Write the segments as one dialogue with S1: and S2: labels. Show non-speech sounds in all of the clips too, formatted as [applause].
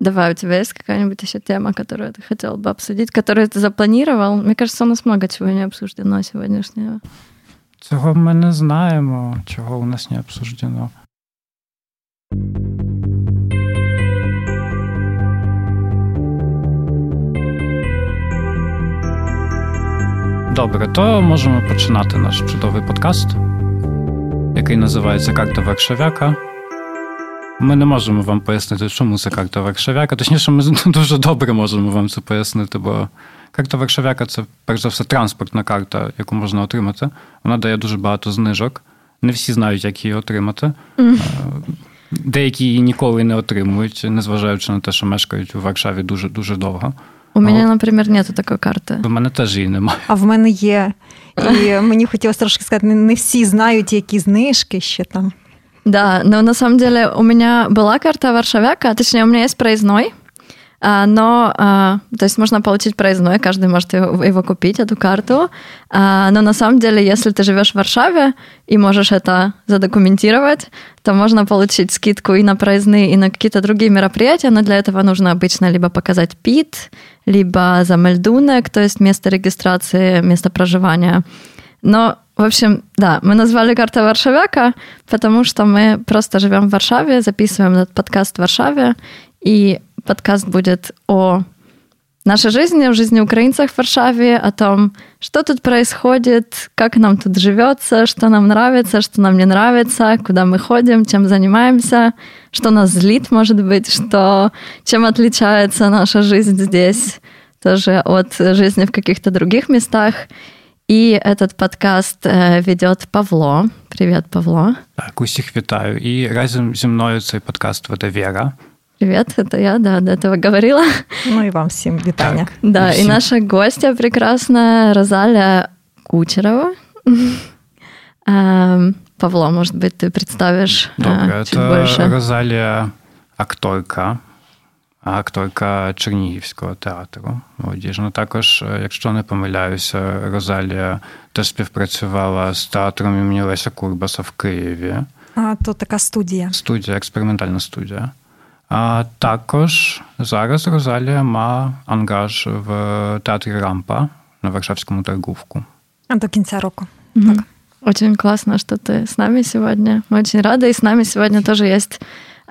S1: Давай, у тебя есть какая-нибудь еще тема, которую ты хотел бы обсудить, которую ты запланировал? Мне кажется, у нас много чего не обсуждено сегодняшнего.
S2: Цього ми не знаємо, чого у нас не обсуждено. Добре, то можемо починати наш чудовий подкаст, який називається Карта Варшавяка. Ми не можемо вам пояснити, чому це карта Варшавяка. Точніше, ми [laughs] дуже добре можемо вам це пояснити, бо карта Варшавяка це, перш за все, транспортна карта, яку можна отримати. Вона дає дуже багато знижок. Не всі знають, як її отримати. Mm. Деякі її ніколи не отримують, незважаючи на те, що мешкають у Варшаві дуже дуже довго.
S1: У мене, наприклад, нету такої карти.
S2: У мене теж її немає.
S3: А в мене є. І [laughs] мені хотілося трошки сказати, не всі знають, які знижки ще там.
S1: Да, но на самом деле у меня была карта Варшавяка, точнее, у меня есть проездной, а, но, а, то есть можно получить проездной, каждый может его, купить, эту карту, а, но на самом деле, если ты живешь в Варшаве и можешь это задокументировать, то можно получить скидку и на проездные, и на какие-то другие мероприятия, но для этого нужно обычно либо показать ПИТ, либо за Мельдунек, то есть место регистрации, место проживания. Но в общем, да, мы назвали «Карта Варшавяка», потому что мы просто живем в Варшаве, записываем этот подкаст в Варшаве, и подкаст будет о нашей жизни, в жизни украинцев в Варшаве, о том, что тут происходит, как нам тут живется, что нам нравится, что нам не нравится, куда мы ходим, чем занимаемся, что нас злит, может быть, что, чем отличается наша жизнь здесь тоже от жизни в каких-то других местах. И этот подкаст ведет Павло. Привет, Павло.
S2: Так, усіх вітаю. І разом зі мною цей подкаст веде Вера.
S1: Привет, это я, да, до этого говорила.
S3: Ну и вам всем витания.
S1: Так, да, и, всем... и наша гостья прекрасная Розалия Кучерова. [laughs] Павло, может быть, ты представишь
S2: Добре,
S1: чуть больше?
S2: Розалія акторка, акторка Чернігівського театру молодіжного. Також, якщо не помиляюся, Розалія теж співпрацювала з театром імені Леся Курбаса в Києві.
S3: А, То така студія.
S2: Студія, експериментальна студія. А також зараз Розалія має ангаж в театрі Рампа на Варшавському торгувку.
S3: А до кінця року.
S1: Mm-hmm. Так. Очень классно, что ты с нами сегодня. Мы очень рады. И с нами сегодня тоже есть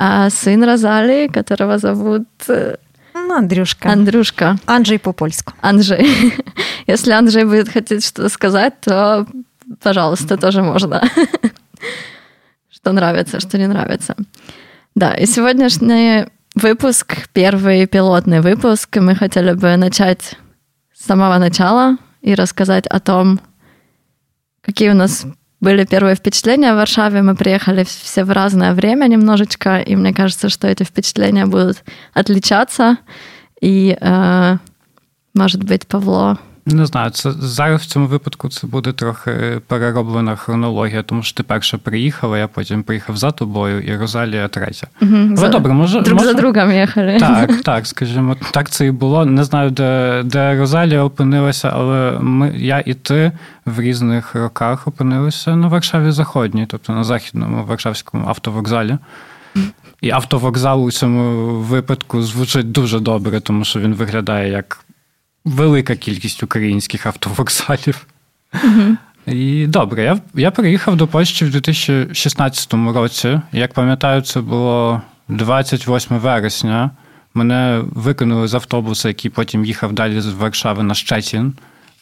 S1: а, сын Розалии, которого зовут...
S3: Ну, Андрюшка.
S1: Андрюшка.
S3: Анджей по-польску.
S1: Анджей. [laughs] Если Анджей будет хотеть что-то сказать, то, пожалуйста, тоже можно. [laughs] Что нравится, что не нравится. Да, и сегодняшний выпуск, первый пилотный выпуск, мы хотели бы начать с самого начала и рассказать о том, какие у нас были первые впечатления в Варшаве. Мы приехали все в разное время немножечко, и мне кажется, что эти впечатления будут отличаться. И, э, может быть, Павло
S2: Не знаю, це зараз в цьому випадку це буде трохи перероблена хронологія, тому що ти перша приїхала, я потім приїхав за тобою, і Розалія третя.
S1: Угу, Але
S2: за, добре, може
S1: друг
S2: може...
S1: за другом їхали.
S2: Так, так, скажімо, так це і було. Не знаю, де де Розалія опинилася, але ми, я і ти в різних роках опинилися на Варшаві Заходній, тобто на західному Варшавському автовокзалі. І автовокзал у цьому випадку звучить дуже добре, тому що він виглядає як велика кількість українських автовокзалів.
S1: Угу.
S2: І добре, я я приїхав до Польщі в 2016 році. Як пам'ятаю, це було 28 вересня. Мене викинули з автобуса, який потім їхав далі з Варшави на Щецін.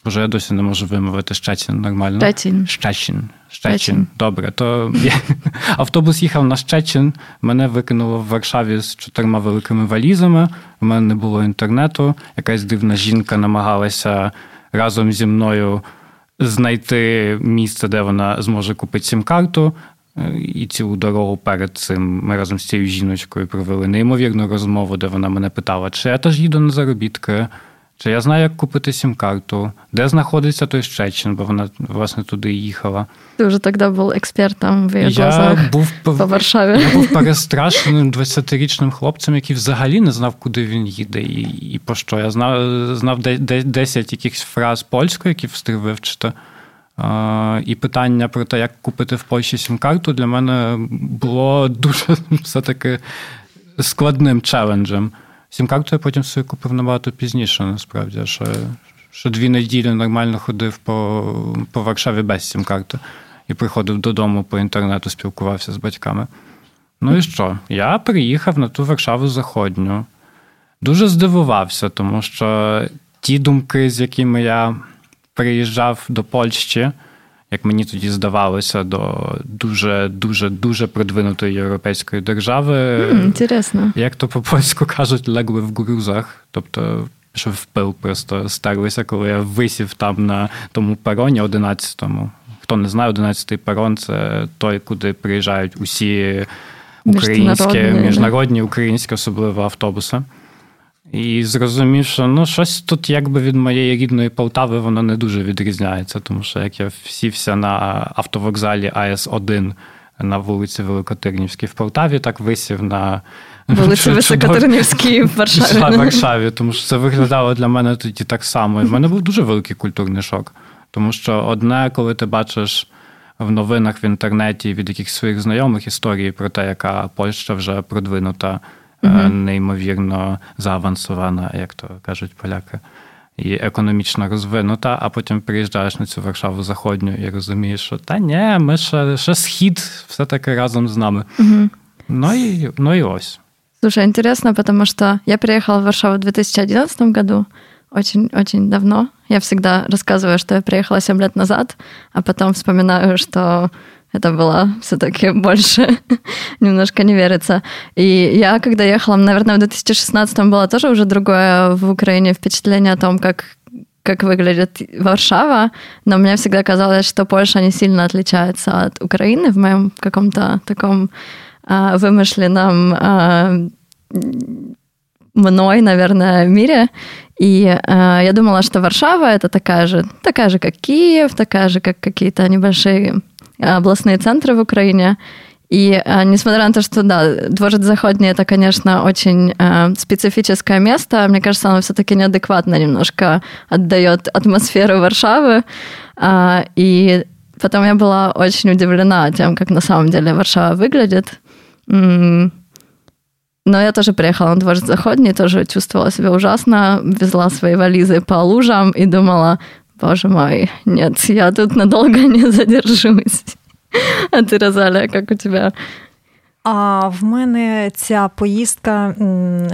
S2: Боже, я досі не можу вимовити Щецін нормально.
S1: Щецін.
S2: Щецін. Щечин. Добре, то автобус їхав на Щечин, мене викинуло в Варшаві з чотирма великими валізами. У мене не було інтернету. Якась дивна жінка намагалася разом зі мною знайти місце, де вона зможе купити сім-карту. І цілу дорогу перед цим ми разом з цією жіночкою провели неймовірну розмову, де вона мене питала, чи я теж їду на заробітки. Чи я знаю, як купити сім-карту, де знаходиться той Щечин, бо вона власне туди їхала.
S1: Ти вже тоді був експертом в її
S2: я
S1: глазах
S2: був
S1: по Варшаві.
S2: Я був перестрашеним 20-річним хлопцем, який взагалі не знав, куди він їде, і і по що. Я знав знав 10 якихось фраз польською, які встиг вивчити. І питання про те, як купити в Польщі сім-карту, для мене було дуже [laughs] все-таки складним челенджем. Сім-карту я потім собі купив набагато пізніше, насправді. Що, що дві неділі нормально ходив по по Варшаві без сім-карти і приходив додому по інтернету, спілкувався з батьками. Ну і що? Я приїхав на ту Варшаву Заходню. Дуже здивувався, тому що ті думки, з якими я приїжджав до Польщі, як мені тоді здавалося, до дуже дуже дуже продвинутої європейської держави.
S1: Інтересно.
S2: Як то по польську кажуть, легли в грузах. Тобто, що в пил просто стерлися, коли я висів там на тому пероні 11-му. Хто не знає, 11-й перон це той, куди приїжджають усі українські, міжнародні українські, особливо автобуси. І зрозумів, що ну, щось тут якби від моєї рідної Полтави воно не дуже відрізняється, тому що як я сівся на автовокзалі АС-1 на вулиці Великотирнівській в Полтаві, так висів на
S1: вулиці [laughs] Високотирнівській в Варшаві. [laughs]
S2: В Варшаві, тому що це виглядало для мене тоді так само. І в мене був дуже великий культурний шок. Тому що одне, коли ти бачиш в новинах в інтернеті від якихось своїх знайомих історії про те, яка Польща вже продвинута uh неймовірно заавансована, як то кажуть поляки, і економічно розвинута, а потім приїжджаєш на цю Варшаву Заходню і розумієш, що та ні, ми ще, ще схід все-таки разом з нами.
S1: uh
S2: Ну и, ну и ось.
S1: Слушай, интересно, потому что я приехала в Варшаву в 2011 году, очень-очень давно. Я всегда рассказываю, что я приехала 7 лет назад, а потом вспоминаю, что это было все-таки больше, [laughs] немножко не верится. И я, когда ехала, наверное, в 2016 было тоже уже другое в Украине впечатление о том, как как выглядит Варшава, но мне всегда казалось, что Польша не сильно отличается от Украины в моем каком-то таком а, вымышленном а, мной, наверное, мире. И а, я думала, что Варшава это такая же, такая же, как Киев, такая же, как какие-то небольшие областные центры в Украине. И несмотря на то, что, да, Дворец Заходний это, конечно, очень э, специфическое место, мне кажется, оно все-таки неадекватно немножко отдает атмосферу Варшавы. Э, и потом я была очень удивлена тем, как на самом деле Варшава выглядит. Но я тоже приехала на Дворец Заходний, тоже чувствовала себя ужасно, везла свои вализы по лужам и думала, Боже мой, нет, я тут надолго не задержусь. А ти, Розаля, як у тебе?
S3: А в мене ця поїздка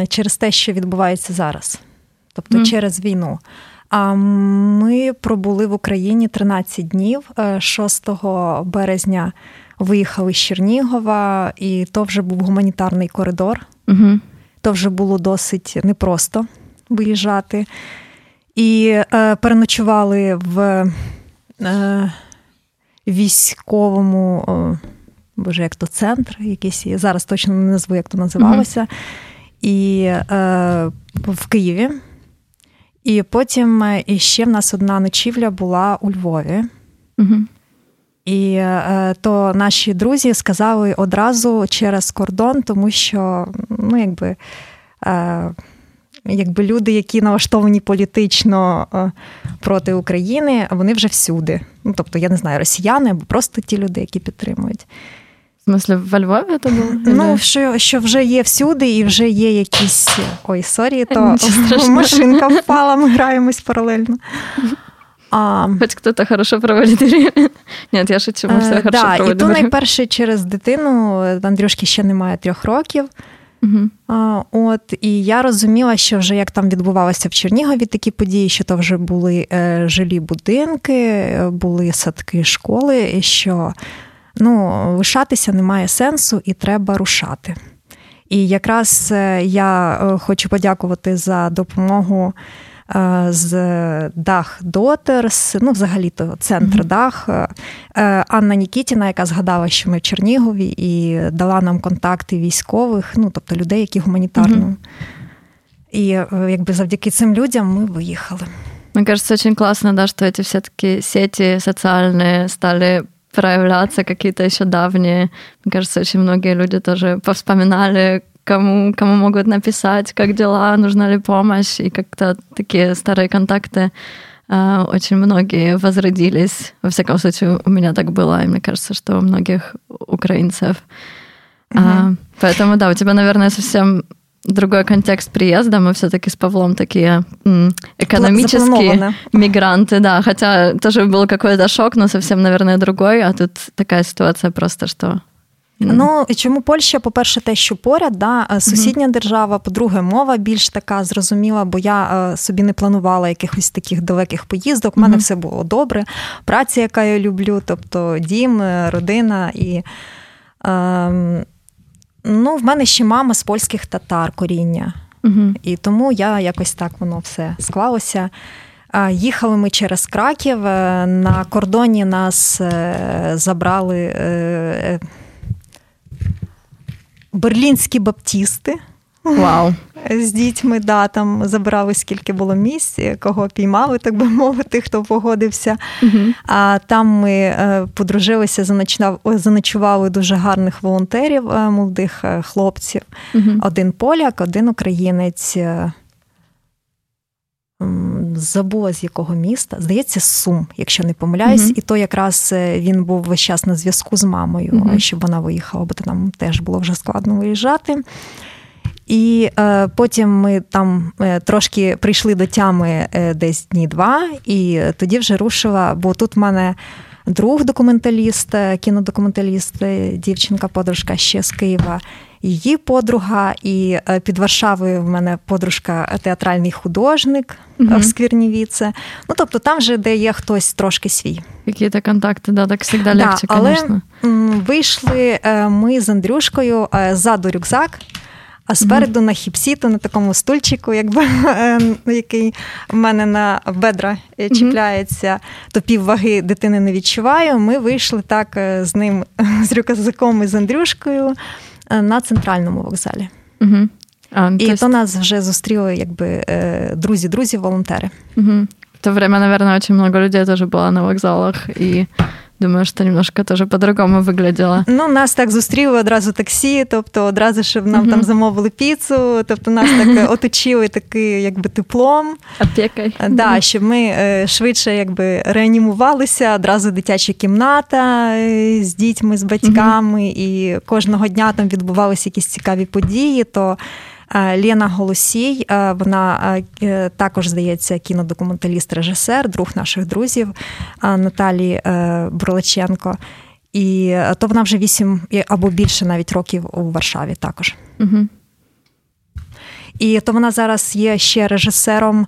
S3: через те, що відбувається зараз, тобто mm. через війну. А ми пробули в Україні 13 днів. 6 е, березня виїхали з Чернігова, і то вже був гуманітарний коридор.
S1: Mm-hmm.
S3: То вже було досить непросто виїжджати. І е, переночували в е, військовому, е, боже, як то центр, якийсь зараз точно не назву, як то називалося, mm і е, в Києві. І потім е, ще в нас одна ночівля була у Львові.
S1: mm
S3: І е, то наші друзі сказали одразу через кордон, тому що, ну, якби. Е, якби люди, які налаштовані політично е, проти України, вони вже всюди. Ну тобто, я не знаю, росіяни або просто ті люди, які підтримують.
S1: В смысле, во Львові це було?
S3: Ну, що що вже є всюди, і вже є якісь. Ой, sorry, то машинка впала, ми граємось паралельно.
S1: А... Хоч хтось хорошо проводить время. Ні, я шучу, ми все
S3: е,
S1: хорошо
S3: да,
S1: проводимо.
S3: І то найперше через дитину. Андрюшки ще немає трьох років. А, От і я розуміла, що вже як там відбувалося в Чернігові такі події, що то вже були е, жилі будинки, були садки школи, і що ну, лишатися немає сенсу і треба рушати. І якраз е, я е, хочу подякувати за допомогу. Е, з Дах Дотерс, ну, взагалі-то центр mm-hmm. Дах. Е, Анна Нікітіна, яка згадала, що ми в Чернігові, і дала нам контакти військових, ну, тобто людей, які гуманітарно. Mm-hmm. И якби завдяки цим людям мы выехали.
S1: Мне кажется, очень классно, да, что эти все-таки сети социальные стали проявляться, какие-то еще давние. Мне кажется, очень многие люди тоже повспоминали, кому, кому могут написать, как дела, нужна ли помощь, и как-то такие старые контакты э, очень многие возродились. Во всяком случае, у меня так было, и мне кажется, что у многих украинцев. Mm-hmm. А, поэтому, да, у тебя, наверное, совсем другой контекст приезда. Мы все-таки с Павлом такие экономические мигранты, да. Хотя тоже был какой-то шок, но совсем, наверное, другой. А тут такая ситуация просто, что
S3: Ну чому Польща? По-перше, те, що поряд, да, е, сусідня mm-hmm. держава, по-друге, мова більш така зрозуміла, бо я е, собі не планувала якихось таких далеких поїздок. У мене mm-hmm. все було добре. Праця, яка я люблю, тобто дім, е, родина і. Е, Ну, в мене ще мама з польських татар коріння. Угу. І тому я якось так воно все склалося. Їхали ми через Краків. На кордоні нас забрали берлінські баптісти.
S1: Вау.
S3: З дітьми да, там забрали скільки було місць, кого піймали, так би мовити, хто погодився. uh А там ми е, подружилися, заночували дуже гарних волонтерів, е, молодих е, хлопців. uh Один поляк, один українець. Забула з якого міста, здається, Сум, якщо не помиляюсь, uh-huh. і то якраз він був весь час на зв'язку з мамою, uh-huh. щоб вона виїхала, бо нам теж було вже складно виїжджати. І е, потім ми там е, трошки прийшли до тями е, десь дні два, і тоді вже рушила, бо тут в мене друг документаліст, е, кінодокументаліст, е, дівчинка-подружка ще з Києва, її подруга, і е, під Варшавою в мене подружка театральний художник угу. в Сквірнівіце. Ну тобто там вже де є хтось трошки свій.
S1: Які-то контакти, да, так завжди легче, да,
S3: але вийшли ми з Андрюшкою ззаду рюкзак. А спереду mm-hmm. на хіпсіту, на такому стульчику, якби який в мене на бедра е, чіпляється, mm-hmm. то півваги дитини не відчуваю. Ми вийшли так е, з ним, з рюкзаком і з Андрюшкою е, на центральному вокзалі. Mm-hmm. А, і то, то нас вже зустріли якби друзі-друзі, волонтери.
S1: В то время, наверное, очень много людей тоже было на вокзалах, и Думаю, що немножко теж по-другому виглядало.
S3: Ну, нас так зустріли одразу таксі, тобто одразу, щоб нам uh-huh. там замовили піцу, тобто нас так оточили таким якби теплом.
S1: Опекою.
S3: Да, uh-huh. щоб ми е, швидше якби реанімувалися, одразу дитяча кімната е, з дітьми, з батьками, uh-huh. і кожного дня там відбувалися якісь цікаві події. то Лена Голосій, вона е, також здається кінодокументаліст-режисер, друг наших друзів Наталі е, Бурлаченко. І то вона вже вісім або більше навіть років у Варшаві також. Угу. І то вона зараз є ще режисером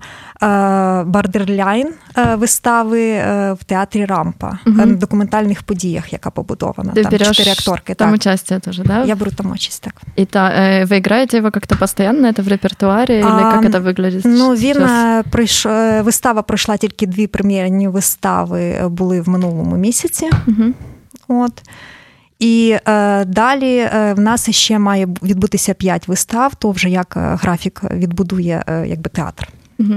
S3: Бардерляйн вистави в театрі Рампа угу. на документальних подіях, яка побудована.
S1: Ти там чотири акторки. Там так. участие тоже, да?
S3: Я беру там участь, так.
S1: І та, ви граєте його як-то постійно? Це в репертуарі? А, як це виглядає?
S3: Ну, він прийш... вистава пройшла тільки дві прем'єрні вистави були в минулому місяці. Угу. От. І е, далі е, в нас ще має відбутися п'ять вистав, то вже як е, графік відбудує е, якби театр. Угу.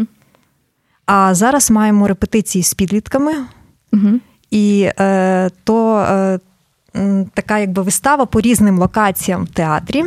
S3: А зараз маємо репетиції з підлітками, угу. і е, то е, така якби вистава по різним локаціям в театрі.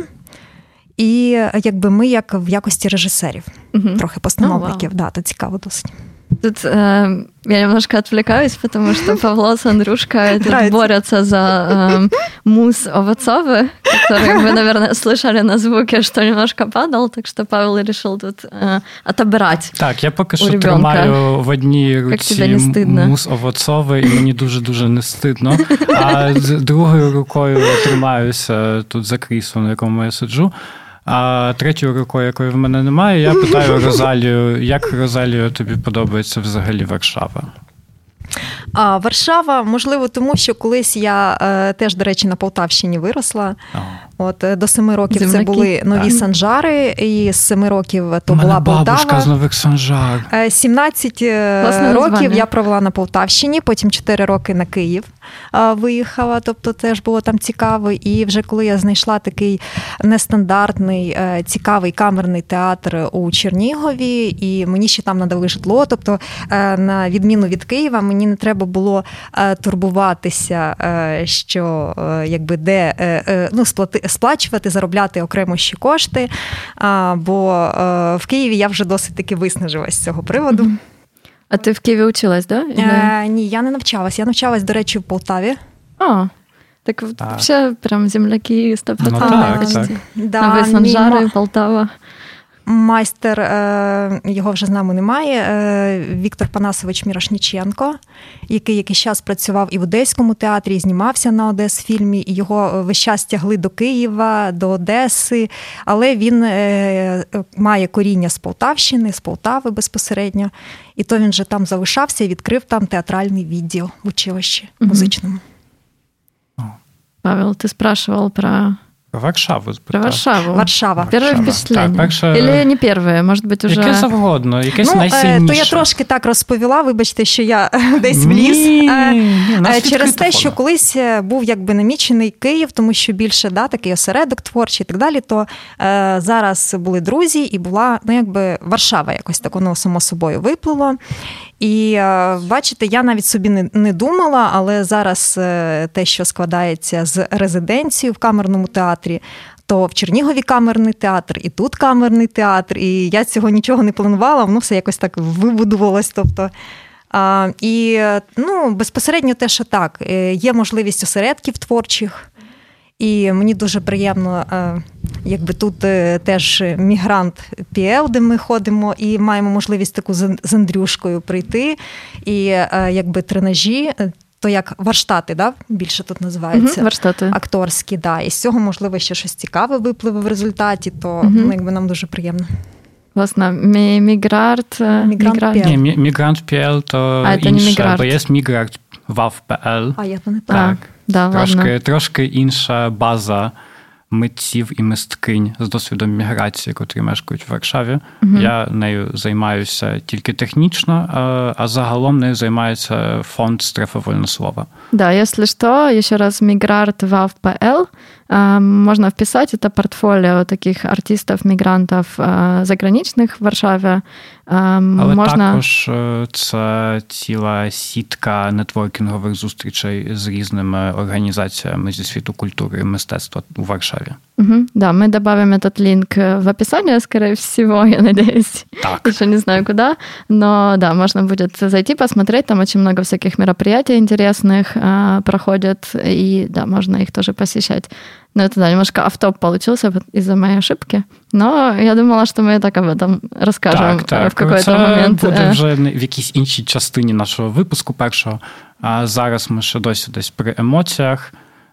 S3: І якби ми як в якості режисерів, угу. трохи постановників. Oh, wow. да, то цікаво досить.
S1: Тут э, я немножко отвлекаюсь, потому что Павло с Андрюшкой тут [laughs] борются за э, мусс овоцовый, который вы, наверное, слышали на звуке, что немножко падал, так что Павел решил тут э, отобрать.
S2: Так, я поки що тримаю в одній руці мус овоцовий, і мені дуже-дуже не стидно. А [laughs] з другою рукою тримаюся тут за кріслом, на якому я сиджу. А третьою рукою, якої в мене немає, я питаю [laughs] Розалію, як Розалію тобі подобається взагалі Варшава?
S3: А Варшава, можливо, тому що колись я е, теж, до речі, на Полтавщині виросла. От е, До семи років Земляки. це були нові yeah. санжари, і з семи років то була Полтава.
S2: з нових санжар.
S3: 17 е, Власне років названня. я провела на Полтавщині, потім 4 роки на Київ виїхала, тобто теж було там цікаво. І вже коли я знайшла такий нестандартний, цікавий камерний театр у Чернігові, і мені ще там надали житло. Тобто, на відміну від Києва, мені не треба було турбуватися, що якби де ну, сплачувати, заробляти окремо ще кошти. Бо в Києві я вже досить таки виснажилась з цього приводу.
S1: А ти в Києві училась, да?
S3: Е, Ні, я не навчалась. Я навчалась, до речі, в Полтаві.
S1: А, Так, так. вообще прям земляки 100%. Ну,
S2: так, так.
S1: Да, Новий Санжари, Полтава
S3: майстер, е, його вже з нами немає. Е, Віктор Панасович Мірошніченко, який якийсь час працював і в Одеському театрі, і знімався на Одес-фільмі, і його весь час тягли до Києва, до Одеси. Але він е, має коріння з Полтавщини, з Полтави безпосередньо. І то він вже там залишався і відкрив там театральний відділ в училищі музичному.
S1: Павел, ти спрашивал про
S2: Варшаву.
S1: Про Варшаву.
S3: Варшава.
S1: Перше впечатлення. Так, перше... Или не перше, може бути вже...
S2: Яке завгодно, якесь
S3: ну,
S2: найсильніше.
S3: То я трошки так розповіла, вибачте, що я [laughs] десь вліз.
S2: Ні, ні,
S3: Через те, що колись е, був якби намічений Київ, тому що більше да, такий осередок творчий і так далі, то е, зараз були друзі, і була ну, якби Варшава якось так воно само собою виплило. І е, бачите, я навіть собі не, не думала, але зараз е, те, що складається з резиденцією в камерному театрі. То в Чернігові камерний театр, і тут камерний театр, і я цього нічого не планувала, воно все якось так вибудувалось. Тобто, а, І ну, безпосередньо те, що так, е, є можливість осередків творчих, і мені дуже приємно, е, якби тут е, теж мігрант ПІЛ, де ми ходимо, і маємо можливість таку з Андрюшкою прийти. І е, якби тренажі. То як варштати, да? більше тут називаються
S1: угу, варштати.
S3: акторські, да. і з цього, можливо, ще щось цікаве випливе в результаті, то угу. ну, якби нам дуже приємно.
S1: Власне, мігрант
S3: Мігрант
S2: Ні, мігрант ПЛ то
S1: а,
S2: інше, бо є MigrArt WAW.PL.
S3: А я то не
S2: так. Да, Трошки трошки інша база митців і мисткинь з досвідом міграції, котрі мешкають в Варшаві. Угу. Я нею займаюся тільки технічно, а загалом нею займається фонд «Strefa Słowa.
S1: Да, если что, еще раз MigrArt WAW.PL можно вписать. Это портфолио таких артистов-мигрантов заграничных в Варшаві.
S2: Але можна... також це ціла сітка нетворкінгових зустрічей з різними організаціями зі світу культури і мистецтва у Варшаві.
S1: Угу, да, мы добавим этот линк в описание, скорее всего, я надеюсь.
S2: Так.
S1: Еще не знаю куда, но да, можно будет зайти, посмотреть, там очень много всяких мероприятий интересных а, проходят, и да, можно их тоже посещать. Но это, да, немножко автоп получился из-за моей ошибки. Но я думала, що ми так об этом розкажемо
S2: так, так.
S1: в какой-то
S2: Це
S1: момент.
S2: буде вже в якійсь іншій частині нашого випуску першого. А зараз ми ще досі десь при емоціях,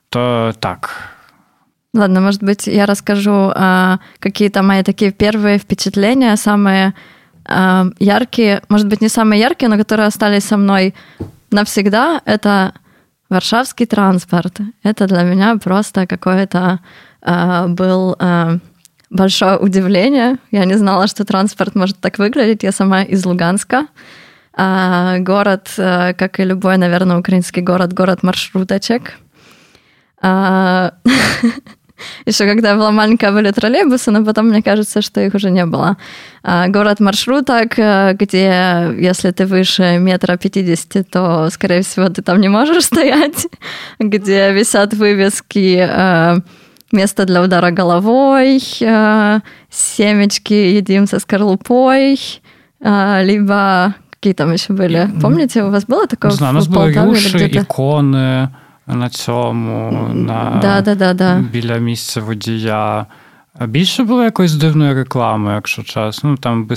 S2: то так.
S1: Ладно, может быть, я расскажу а, какие-то мои такие первые впечатления, самые а, яркие, может быть, не самые яркие, но которые остались со мной навсегда. Это Варшавский транспорт. Это для меня просто какое-то а, был а, большое удивление. Я не знала, что транспорт может так выглядеть. Я сама из Луганска. А, город, а, как и любой, наверное, украинский город, город маршруточек. А, [laughs] Еще когда была маленькая, были троллейбусы, но потом мне кажется, что их уже не было. А, город маршруток, э, где если ты выше метра пятидесяти, то, скорее всего, ты там не можешь [laughs] стоять, где висят вывески э, место для удара головой, э, семечки едим со скорлупой, либо какие там еще были? Помните, у вас было такое? Не
S2: знаю, у нас были руши, иконы, на цьому, на
S1: да, да, да, да.
S2: біля місця водія. Більше було якоїсь дивної реклами, якщо чесно. Ну там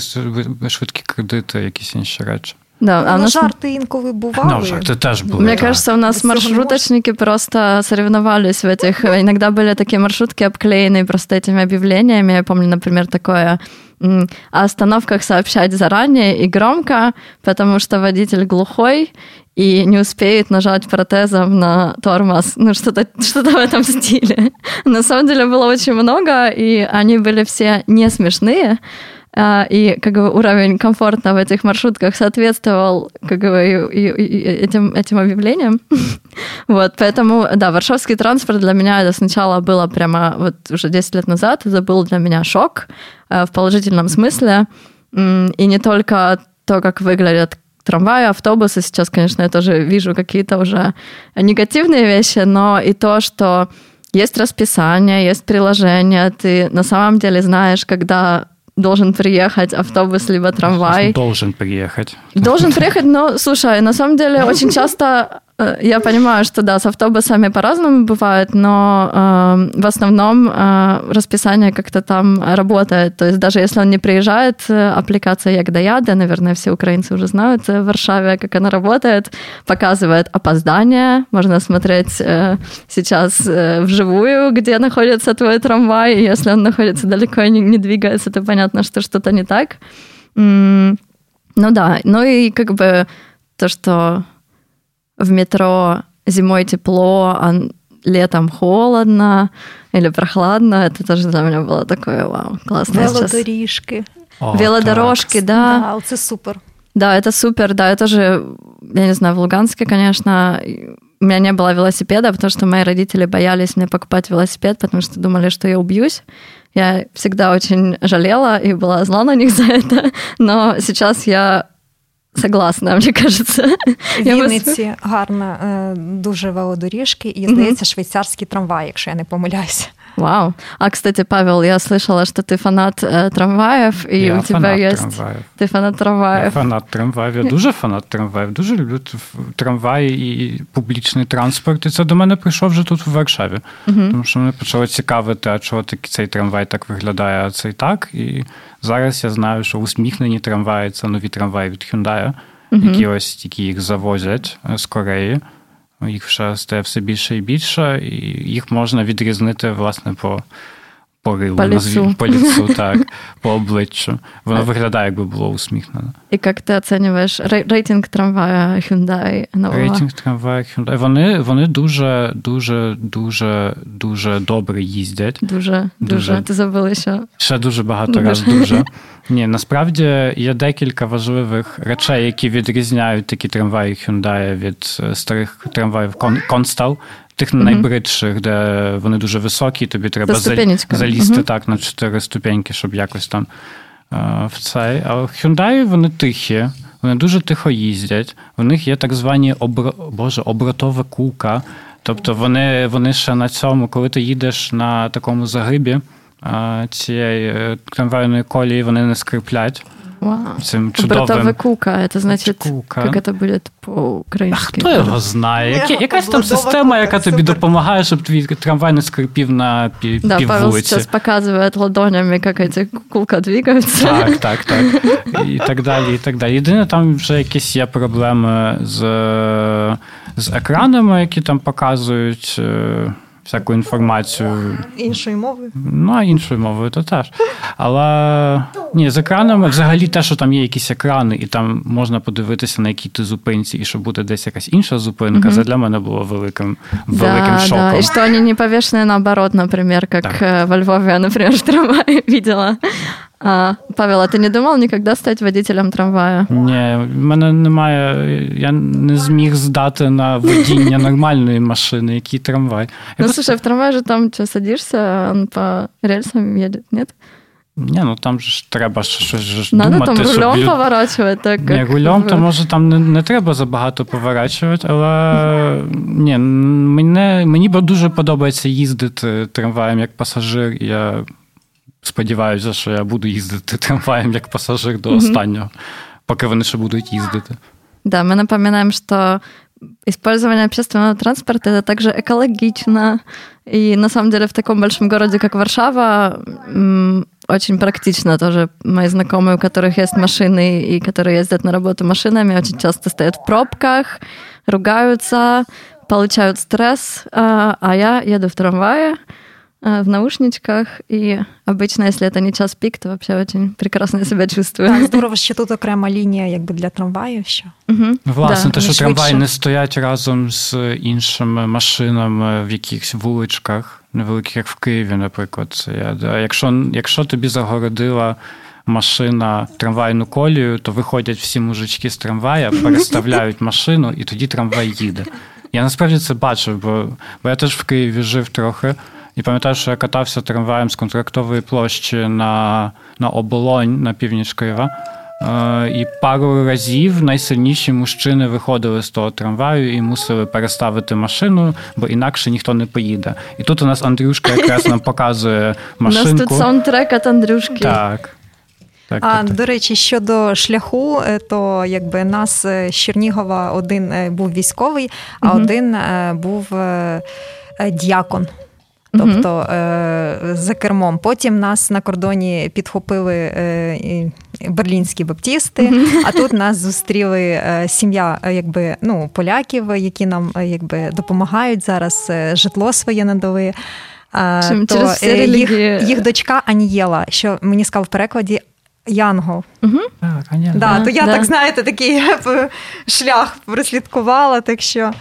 S2: швидкі кредити, якісь інші речі.
S3: Да, а на нас... жарти інколи бували.
S2: Ну, жарты тоже были.
S1: Мне да. кажется, у нас маршруточники просто соревновались в этих. Иногда были такие маршрутки обклеенные просто этими объявлениями. Я помню, например, такое о остановках сообщать заранее и громко, потому что водитель глухой, и не успеет нажать протезом на тормоз. Ну, что-то что в этом стиле. [laughs] На самом деле было очень много, и они были все не смешные. А, и как бы уровень комфорта в этих маршрутках соответствовал как бы, и, и, и этим, этим объявлениям. [laughs] вот, поэтому, да, варшавский транспорт для меня это сначала было прямо вот уже 10 лет назад, это был для меня шок э, в положительном смысле. И не только то, как выглядят трамваи, автобусы. Сейчас, конечно, я тоже вижу какие-то уже негативные вещи, но и то, что есть расписание, есть приложение, ты на самом деле знаешь, когда должен приехать автобус либо трамвай.
S2: Должен приехать.
S1: Должен приехать, но, слушай, на самом деле [laughs] очень часто я понимаю, что да, с автобусами по-разному бывает, но э, в основном э, расписание как-то там работает. То есть даже если он не приезжает, э, аппликация Ягдаяда, наверное, все украинцы уже знают э, в Варшаве, как она работает, показывает опоздание. Можно смотреть э, сейчас э, вживую, где находится твой трамвай. И если он находится далеко и не, не двигается, то понятно, что что-то не так. М- ну да, ну и как бы то, что в метро зимой тепло, а летом холодно или прохладно, это тоже для меня было такое вау, классно. О, Велодорожки, так.
S3: да. Да, это супер.
S1: Да, это супер, да, это же, я не знаю, в Луганске, конечно, у меня не было велосипеда, потому что мои родители боялись мне покупать велосипед, потому что думали, что я убьюсь. Я всегда очень жалела и была зла на них за это, но сейчас я Согласна, мені кажеться.
S3: В Вінниці гарна, дуже велодоріжки і, здається, швейцарський трамвай, якщо я не помиляюся.
S1: Вау. А, кстати, Павел, я слышала, что ты фанат э, трамваев, и
S2: я
S1: у тебя
S2: фанат
S1: есть...
S2: Трамваїв.
S1: Ти фанат трамваїв.
S2: Я фанат трамваїв. Я дуже фанат трамваїв. Дуже люблю трамваї і публічний транспорт. І це до мене прийшов вже тут в Варшаві. Угу. Тому що мене почало цікавити, а чого цей трамвай так виглядає, а цей так. І зараз я знаю, що усміхнені трамваї це нові трамваї від Hyundai, угу. які ось які їх завозять з Кореї. Їх вже стає все більше і більше, і їх можна відрізнити, власне, по порилу,
S1: по лицу.
S2: по лицу, [laughs] так, по обличчю. Воно виглядає, якби було усміхнено.
S1: І як ти оцінюєш рейтинг трамвая Hyundai нового?
S2: Рейтинг трамвая Hyundai. Вони, вони дуже, дуже, дуже, дуже добре їздять.
S1: Дуже, дуже. дуже. Ти забули, що?
S2: Ще дуже багато разів дуже. Ні, насправді є декілька важливих речей, які відрізняють такі трамваї Hyundai від старих трамваїв Constal, тих найбридших, де вони дуже високі, тобі треба залізти mm-hmm. так на чотири ступеньки, щоб якось там uh, в цей. А Hyundai вони тихі, вони дуже тихо їздять. У них є так звані обро... Боже, обротова кулка. Тобто вони, вони ще на цьому, коли ти їдеш на такому загибі цієї е, трамвайної колії, вони не скриплять.
S1: Вау.
S2: Цим чудовим...
S1: Братове кука, это значит, кука. как это будет по-українськи?
S2: А хто його знає? Яка, якась там система, яка тобі допомагає, щоб твій трамвай не скрипів на пів,
S1: да,
S2: пів
S1: Павел
S2: вулиці.
S1: сейчас показывает ладонями, как эти кулка двигаются.
S2: Так, так, так. І так далі, і так далі. Єдине, там вже якісь є проблеми з, з екранами, які там показують всяку інформацію.
S3: Іншою мовою?
S2: Ну, а іншою мовою то теж. Але ні, з екранами взагалі те, що там є якісь екрани, і там можна подивитися, на якій ти зупинці, і що буде десь якась інша зупинка, це для мене було великим великим
S1: да,
S2: шоком.
S1: Да. І що вони не повішені наоборот, наприклад, як так. во Львові я, наприклад, в трамваї [laughs] видела. А, Павел, а ти не думав ніколи стати водителем трамвая?
S2: Ні, в мене немає. Я не зміг здати на водіння нормальної машини, який трамвай.
S1: Я ну, просто... слушай, в трамвай же там что, садишься, он по рельсам едет, нет?
S2: Ні, ну там ж треба щось ж
S1: Надо
S2: думати.
S1: там рулем
S2: щоб...
S1: поворачувати. Так,
S2: ні, рулем, то може там не, не треба забагато поворачувати, але ні, мене, мені дуже подобається їздити трамваєм як пасажир. Я сподіваюся, що я буду їздити [laughs] трамваєм як пасажир до останнього, поки вони ще будуть їздити.
S1: Да, мы напоминаем, что использование общественного транспорта это также экологично. И на самом деле в таком большом городе, как Варшава, очень практично тоже. Мои знакомые, у которых есть машины и которые ездят на работу машинами, очень часто стоят в пробках, ругаются, получают стресс, а я еду в трамвае, в наушничках, и обычно, если это не час пик, то вообще очень прекрасно себя чувствую.
S3: Так, здорово, що тут окрема лінія якби для трамваю. Що.
S1: Угу.
S2: Власне, да. те, що трамваї не стоять разом з іншими машинами в якихось вуличках, невеликих, як в Києві, наприклад. Я, Якщо, Якщо тобі загородила машина трамвайну колію, то виходять всі мужички з трамвая, [laughs] переставляють машину, і тоді трамвай їде. Я насправді це бачив, бо, бо я теж в Києві жив трохи. І пам'ятаю, що я катався трамваєм з контрактової площі на на оболонь на північ Києва. Е, і пару разів найсильніші мужчини виходили з того трамваю і мусили переставити машину, бо інакше ніхто не поїде. І тут у нас Андрюшка якраз нам показує машинку.
S1: У нас тут саундтрек від Андрюшки.
S2: Так.
S3: Так, а так, до речі, щодо шляху, то якби нас з Чернігова один був військовий, а угу. один був діакон. Тобто е, за кермом. Потім нас на кордоні підхопили е, берлінські баптісти, а тут нас зустріли е, сім'я якби, ну, поляків, які нам якби, допомагають зараз, житло своє надали.
S1: Чим, то їх,
S3: їх дочка Анієла, що мені сказав в перекладі. Янгол.
S1: Угу.
S2: Так,
S3: да, То я да. так знаєте, такий шлях прослідкувала, так що.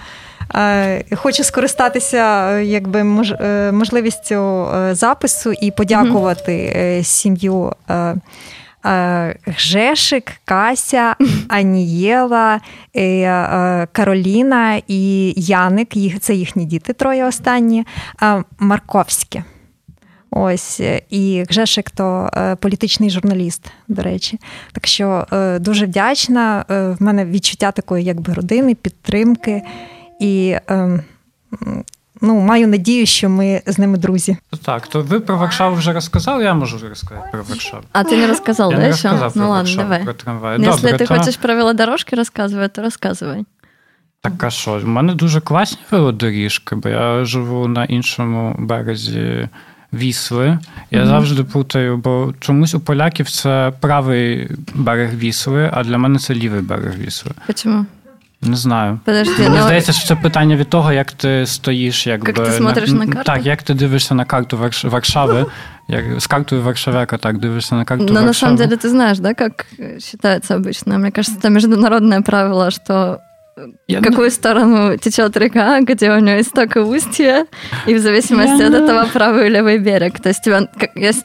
S3: Е, хочу скористатися е, якби е, можливістю запису і подякувати mm-hmm. сім'ю Гжешик, Кася, Анієла, Кароліна і Яник. Це їхні діти, троє останні, Марковські. Ось і Гжешик то політичний журналіст, до речі. Так що дуже вдячна. В мене відчуття такої, якби родини, підтримки. І ем, ну, маю надію, що ми з ними друзі.
S2: Так, то ви про Варшаву вже розказали, я можу розказати про Варшаву.
S1: А ти не розказав,
S2: я
S1: да,
S2: не розказав
S1: Ну
S2: про
S1: ладно, давай.
S2: про трамвай.
S1: Ну, Якщо ти то... хочеш про велодорожки розказувати, то розказуй.
S2: Так, а що? У мене дуже класні велодоріжки, бо я живу на іншому березі. Вісли. Я mm-hmm. завжди путаю, бо чомусь у поляків це правий берег Вісли, а для мене це лівий берег Вісли.
S1: Чому?
S2: Не знаю.
S1: Подожди,
S2: Мені
S1: ну...
S2: здається, що це питання від того, як ти стоїш, якби
S1: як ти смотриш на, на карту?
S2: Так, як ти дивишся на карту Варшави, як з картою Варшавяка, так дивишься на карту
S1: Но
S2: Варшавы.
S1: на самом деле ты знаешь, да, как считается обычно? Мне кажется, это международное правило, что я в какую сторону течет река, где у нее исток и устье, и в зависимости я от этого правый и левый берег. То есть тебя,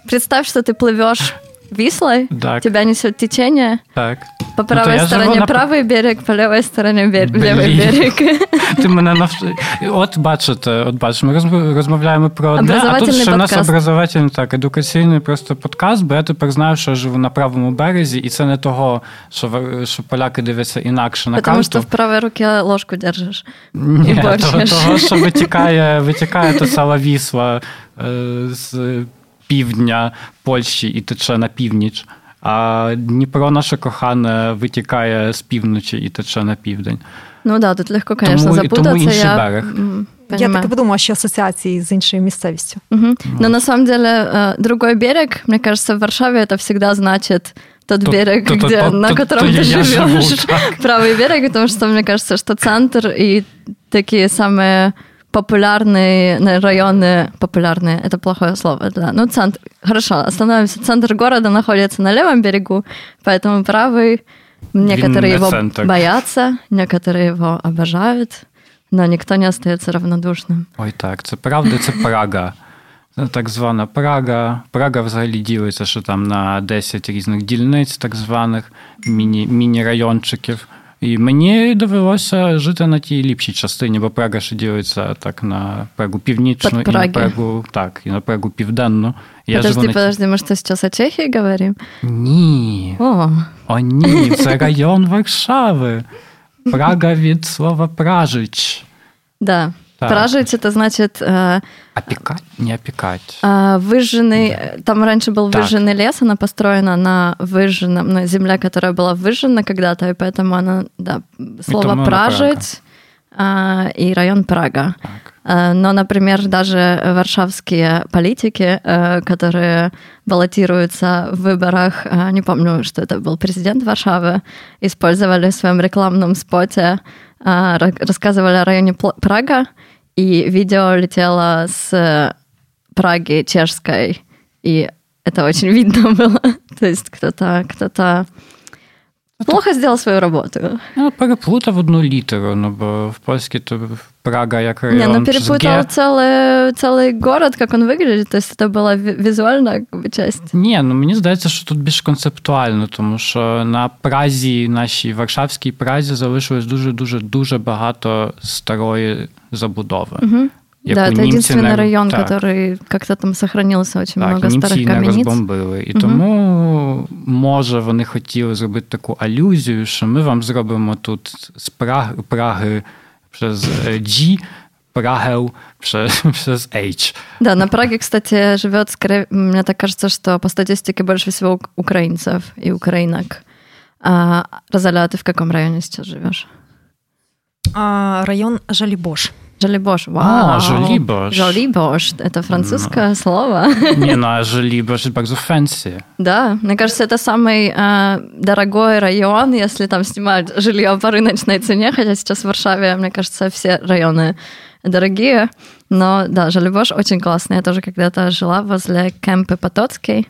S1: представь, что ты плывешь Вислой, так. тебя несет течение.
S2: Так.
S1: По правой ну, стороні на... правий берег, по лівій стороні бер... лівий берег.
S2: Ти мене нав... От бачите, от бачите, ми розмовляємо про одне, а тут ще у нас образовательний, так, едукаційний просто подкаст, бо я тепер знаю, що я живу на правому березі, і це не того, що, що поляки дивляться інакше на
S1: Потому
S2: карту.
S1: Тому що в правій руці ложку держиш.
S2: Ні, того, того, що витікає, витікає та сала вісла з півдня Польщі і тече на північ. А Дніпро наше кохане витікає з півночі і тече на південь.
S1: Ну да, тут легко, звісно,
S2: тому,
S1: запутатися.
S2: Тому інший я... берег.
S3: Я так подумала, що асоціації з іншою місцевістю.
S1: Угу. Вот. Но на самом деле другой берег, мне кажется, в Варшаве это всегда значит тот то, берег, то, где, то, на то, котором то, ты живешь. Живу, Правый берег, потому что мне кажется, что центр и такие самые популярные районы, популярные, это плохое слово, да, ну, центр, хорошо, остановимся, центр города находится на левом берегу, поэтому правый, некоторые его центр. боятся, некоторые его обожают, но никто не остается равнодушным.
S2: Ой, так, це правда, це Прага. Так звана Прага. Прага взагалі ділиться, що там на 10 різних дільниць, так званих міні, міні-райончиків. І мені довелося жити на тій ліпшій частині, бо Прага ще ділиться так на Прагу північну і на Прагу, так, і на Прагу південну.
S1: Я подожди, на... подожди, ми що зараз о Чехії говоримо?
S2: Ні.
S1: О.
S2: О, ні, це район Варшави. Прага від слова пражич.
S1: Да. Так. Пражить это значит... Э,
S2: опекать? Не опекать.
S1: Э, выжженный... Да. Там раньше был так. выжженный лес, она построена на выжженном... На земле, которая была выжжена когда-то, и поэтому она... Да, слово «пражить» э, и район Прага. Так. Э, но, например, даже варшавские политики, э, которые баллотируются в выборах, э, не помню, что это был президент Варшавы, использовали в своем рекламном споте, рассказывали о районе Прага, и видео летело с Праги чешской, и это очень [laughs] видно было. То есть кто-то кто-то плохо сделал свою работу.
S2: Ну, переплутав одну літеру, ну, бо в польській то Прага як район.
S1: Не, ну перепутал целый, целый город, как он выглядит, то есть это была визуальна часть.
S2: Ні, ну мені здається, що тут більш концептуально, тому що на Празі, нашій Варшавській Празі, залишилось дуже-дуже дуже багато старої забудови.
S1: Угу. Да, это единственный не... район, так. который как-то там сохранился очень
S2: так,
S1: много старих кам'яниць.
S2: не розбомбили. І угу. тому, може, вони хотіли зробити таку алюзію, що ми вам зробимо тут з Праги, Праги через G Prahę przez, [laughs] przez H.
S1: Да, на Праге, кстати, живет, скорее, мне так кажется, что по статистике больше всего украинцев и украинок. А, Розаля, а ты в каком районе сейчас живешь?
S3: А, район Жалібош.
S1: Жалибош. Вау.
S2: А, Жалибош.
S1: Жалибош. Это французское
S2: Ну.
S1: слово.
S2: No, a Żoliborz jest bardzo fancy.
S1: Да, мне кажется, это самый э, дорогой район, если там снимать жилье по рыночной цене, хотя сейчас в Варшаве, мне кажется, все районы дорогие. Но да, Жалибош очень классный. Я тоже когда-то жила возле Кемпы Потоцкой.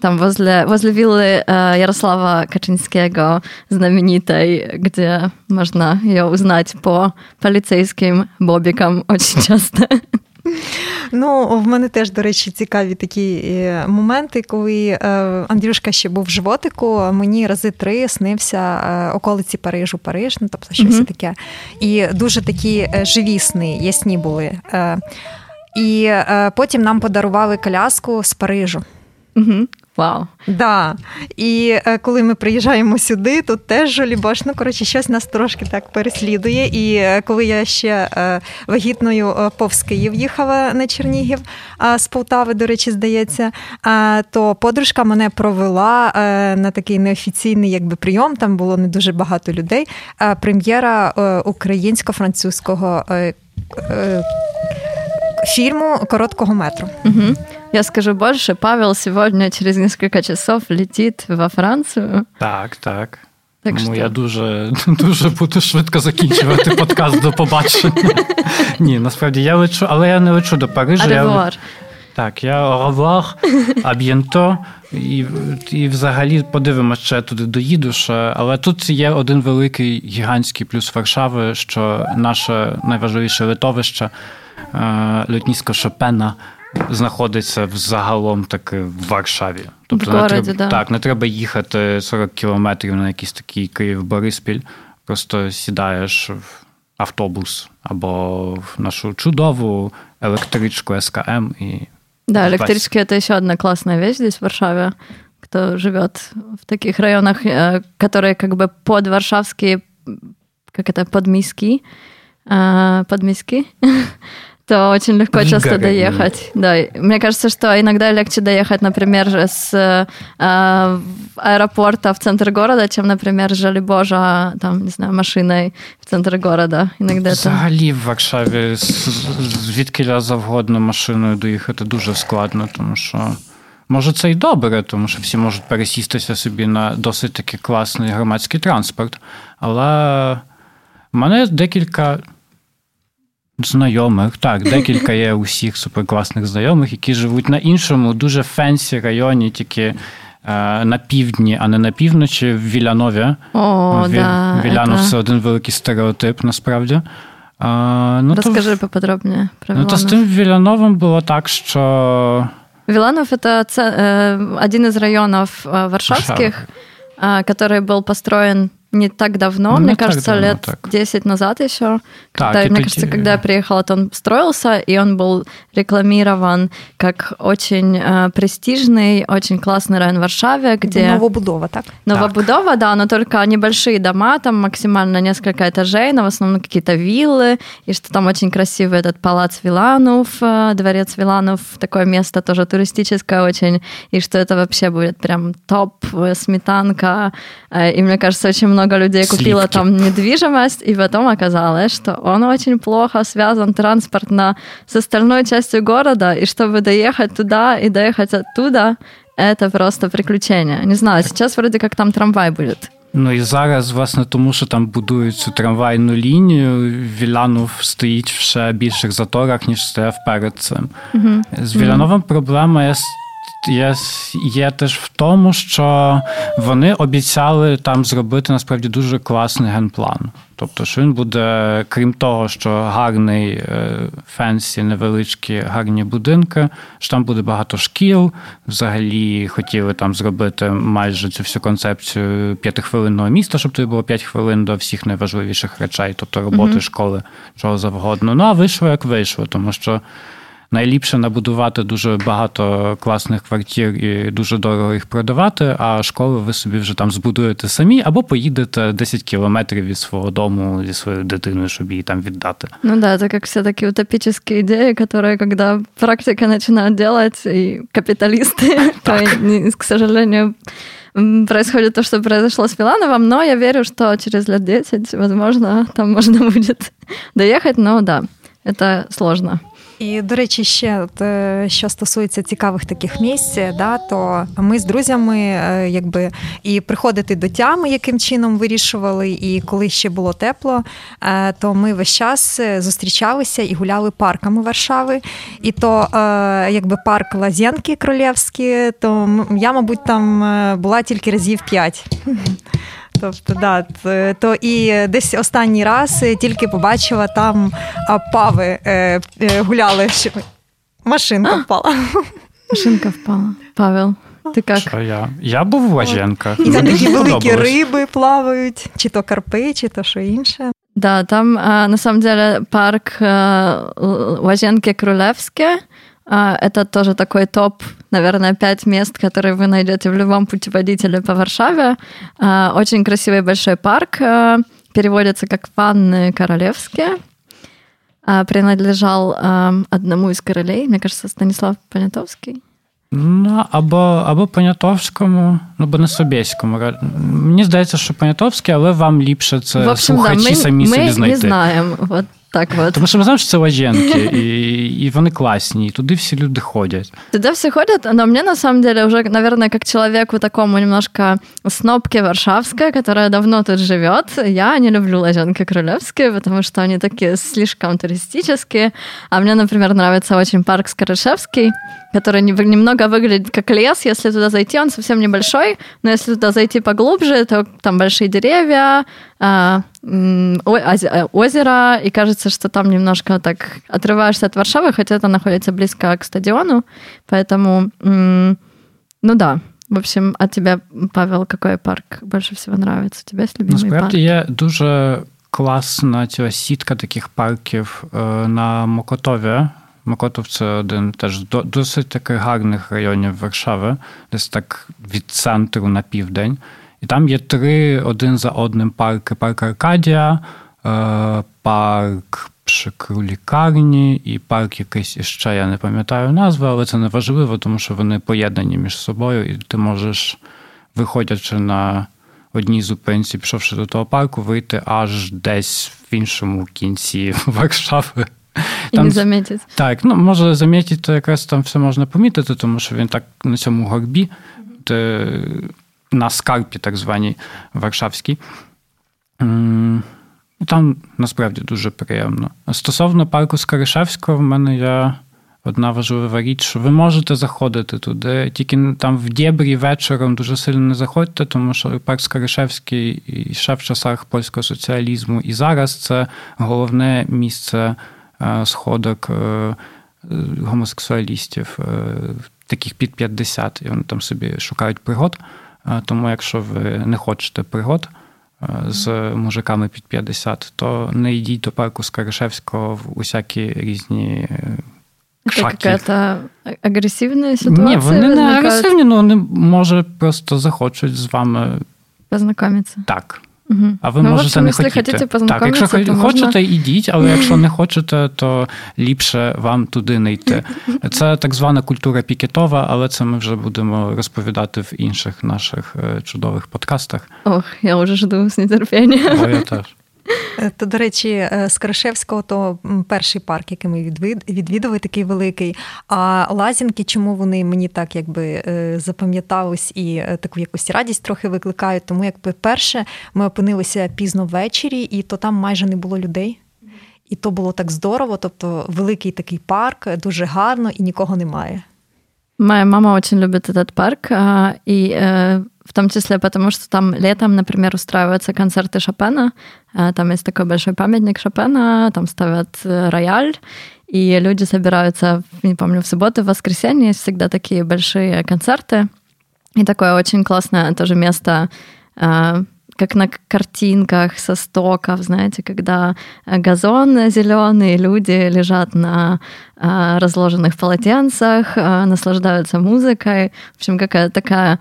S1: Там возле, возле виллы Ярослава Качинского знаменитой, где можно ее узнать по полицейским бобикам очень часто.
S3: Ну, в мене теж, до речі, цікаві такі моменти, коли Андрюшка ще був в животику, мені рази три снився околиці Парижу, Париж, ну тобто щось
S1: Мгм.
S3: таке. І дуже такі живі сни, ясні були. І потім нам подарували коляску з Парижу.
S1: Мгм. Вау.
S3: Да. І е, коли ми приїжджаємо сюди, тут теж жолібош, ну коротше, щось нас трошки так переслідує. І е, коли я ще е, вагітною е, повз Київ їхала на Чернігів з Полтави, до речі, здається, то подружка мене провела е, на такий неофіційний якби прийом. Там було не дуже багато людей. е, Прем'єра е, українсько-французького е, е, фільму короткого метру.
S1: Мгм. Я скажу больше. Павел сегодня через несколько часов летит во Францию.
S2: Так, так.
S1: Так
S2: Тому
S1: що?
S2: я дуже, [laughs] дуже буду швидко закінчувати подкаст до побачення. [laughs] Ні, насправді я лечу, але я не лечу до Парижа. Я, так, я à bientôt. І, і взагалі подивимося, чи я туди доїду. Ще. Але тут є один великий гігантський плюс Варшави, що наше найважливіше литовище, е, лютнісько Шопена, знаходиться взагалом таки в Варшаві. Тобто
S1: В
S2: не
S1: городі,
S2: треба,
S1: да.
S2: так, не треба їхати 40 кілометрів на якийсь такий Київ-Бориспіль. Просто сідаєш в автобус або в нашу чудову електричку СКМ і
S1: Да,
S2: Класс.
S1: электрические это еще одна классная вещь здесь в Варшаве. Кто живет в таких районах, э, которые как бы под варшавские, как это, подмиски, э, подмиски, [laughs] то очень легко часто
S2: Вигари.
S1: доехать. Да, и мне кажется, что иногда легче доехать, например, с э, аэропорта в центр города, чем, например, с Жалибожа, там, не знаю, машиной в центр города. Иногда это...
S2: Взагалі в Варшаві з- звідки завгодно машиною доїхати дуже складно, тому що. Може, це й добре, тому що всі можуть пересістися собі на досить таки класний громадський транспорт. Але в мене декілька знайомих, так, декілька є усіх суперкласних знайомих, які живуть на іншому, дуже фенсі районі, тільки е, на півдні, а не на півночі, в Вілянові.
S1: О,
S2: Ві-
S1: да.
S2: Вілянов
S1: это-
S2: це один великий стереотип, насправді. А, ну,
S1: Расскажи
S2: то,
S1: поподробнее про
S2: ну, то з
S1: Виланов.
S2: тим Віляновим було так, що
S1: Виланов это це- э, один из районов э, варшавских, э, который был построен не так давно,
S2: Ну,
S1: мне
S2: не так
S1: кажется,
S2: давно,
S1: лет
S2: так.
S1: 10 назад еще.
S2: Так,
S1: Когда, мне кажется, когда я приехала, то он строился, и он был рекламирован как очень э, престижный, очень классный район в Варшаве, где...
S3: Новобудова, так?
S1: Новобудова, да, но только небольшие дома, там максимально несколько этажей, но в основном какие-то виллы, и что там очень красивый этот палац Виланов, э, дворец Виланов, такое место тоже туристическое очень, и что это вообще будет прям топ, э, сметанка, Э, и мне кажется, очень много людей купило
S2: Сливки.
S1: там недвижимость, и потом оказалось, что он очень плохо связан транспортно с остальной частью города, и чтобы доехать туда и доехать оттуда, это просто приключение. Не знаю, сейчас вроде как там трамвай будет.
S2: ну і зараз, власне, тому що там будують цю трамвайну лінію, Вілянов стоїть в ще більших заторах, ніж стояв перед цим. З Вілановим проблема є, с- є, є теж в тому, що вони обіцяли там зробити насправді дуже класний генплан. Тобто, що він буде, крім того, що гарний е, фенсі, невеличкі гарні будинки, що там буде багато шкіл. Взагалі хотіли там зробити майже цю всю концепцію п'ятихвилинного міста, щоб тобі було п'ять хвилин до всіх найважливіших речей, тобто роботи, школи, чого завгодно. Ну а вийшло як вийшло, тому що найліпше набудувати дуже багато класних квартир і дуже дорого їх продавати, а школи ви собі вже там збудуєте самі, або поїдете 10 кілометрів від свого дому зі своєю дитиною, щоб її там віддати.
S1: Ну да, это как все такие утопические идеи, которые, когда практика начинают делать, и капиталисты, [laughs] то, к сожалению, происходит то, что произошло с Филановым, но я верю, что через лет 10, возможно, там можно будет [laughs] доехать, но да, это сложно.
S3: І, до речі, ще е, що стосується цікавих таких місць, да, то ми з друзями е, якби і приходити до тями, яким чином вирішували, і коли ще було тепло, е, то ми весь час зустрічалися і гуляли парками Варшави. І то якби парк Лазєнки Кролєвський, то я, мабуть, там була тільки разів п'ять. Тобто, да, то і десь останній раз тільки побачила там пави е, е, гуляли. Машинка впала.
S1: Машинка впала. Павел. Ти як?
S2: Що я? Я був в Лазенках.
S3: І там такі великі риби плавають, чи то карпи, чи то що інше.
S1: Да, там на самом деле парк Лазенки Крулевське. Это тоже такой топ, наверное, пять мест, которые вы найдете в любом путеводителе по Варшаве. Очень красивый большой парк. Переводится как «Ванны королевские». Принадлежал одному из королей, мне кажется, Станислав Понятовский.
S2: Ну, або або Понятовському, ну, або не Собєському. Мені здається, що Понятовський, але вам ліпше це в общем, слухачі да, ми, самі
S1: ми
S2: собі знайти.
S1: Ми не знаємо. От так от.
S2: Тому що ми знаємо, що це лаженки, і, і вони класні, і туди всі люди ходять.
S1: Туда все ходят, но мне на самом деле уже, наверное, как человеку такому немножко снобке варшавской, которая давно тут живет, я не люблю лазенки крылевские, потому что они такие слишком туристические. А мне, например, нравится очень парк Скорышевский, который немного выглядит как лес. Если туда зайти, он совсем небольшой, но если туда зайти поглубже, то там большие деревья, а, озеро, и кажется, что там немножко так отрываешься от Варшавы, хотя это находится близко к стадиону, поэтому, ну да, в общем, а тебе, Павел, какой парк больше всего нравится? У тебя есть любимый
S2: Насправді
S1: парк?
S2: є дуже класна ціла сітка таких парків на Мокотові. Мокотов це один теж досить таких гарних районів Варшави, десь так від центру на південь. І там є три один за одним парки: парк Аркадія, парк Пшикру лікарні і парк якийсь іще, я не пам'ятаю назви, але це не важливо, тому що вони поєднані між собою, і ти можеш, виходячи на одній зупинці, пішовши до того парку, вийти аж десь в іншому кінці [laughs] Варшави. [laughs]
S1: І не замітить.
S2: Так, ну може замітити, якраз там все можна помітити, тому що він так на цьому горбі, де на скарпі, так званій Варшавській. Там насправді дуже приємно. Стосовно парку Скоришевського, в мене є одна важлива річ, що ви можете заходити туди, тільки там в Дєбрі вечором дуже сильно не заходьте, тому що парк Скоришевський і ще в часах польського соціалізму, і зараз це головне місце сходок гомосексуалістів, таких під 50, і вони там собі шукають пригод. Тому, якщо ви не хочете пригод з мужиками під 50, то не йдіть до парку Скаришевського в усякі різні.
S1: Це якась агресивна ситуація?
S2: Ні, вони не агресивні, але вони може просто захочуть з вами
S1: познайомитися.
S2: Так. Угу. А ви ну, можете не хотіти. Так, якщо хочете, можна... ідіть, але якщо не хочете, то ліпше вам туди не йти. [laughs] Це так звана культура пікетова, але це ми вже будемо розповідати в інших наших чудових подкастах.
S1: Ох, я вже жду з нетерпінням.
S2: О, я теж.
S3: То, до речі, з Крашевського то перший парк, який ми відвідували, такий великий. А лазінки, чому вони мені так якби запам'ятались і таку якусь радість трохи викликають? Тому якби перше ми опинилися пізно ввечері, і то там майже не було людей. І то було так здорово. Тобто, великий такий парк, дуже гарно і нікого немає.
S1: Моя мама очень любит этот парк, и в том числе потому, что там летом, например, устраиваются концерты Шопена. Там есть такой большой памятник Шопена, там ставят рояль, и люди собираются, не помню, в субботу, в воскресенье есть всегда такие большие концерты. И такое очень классное тоже место как на картинках со стоков, знаете, когда газон зеленый, люди лежат на разложенных полотенцах, наслаждаются музыкой. В общем, какая такая,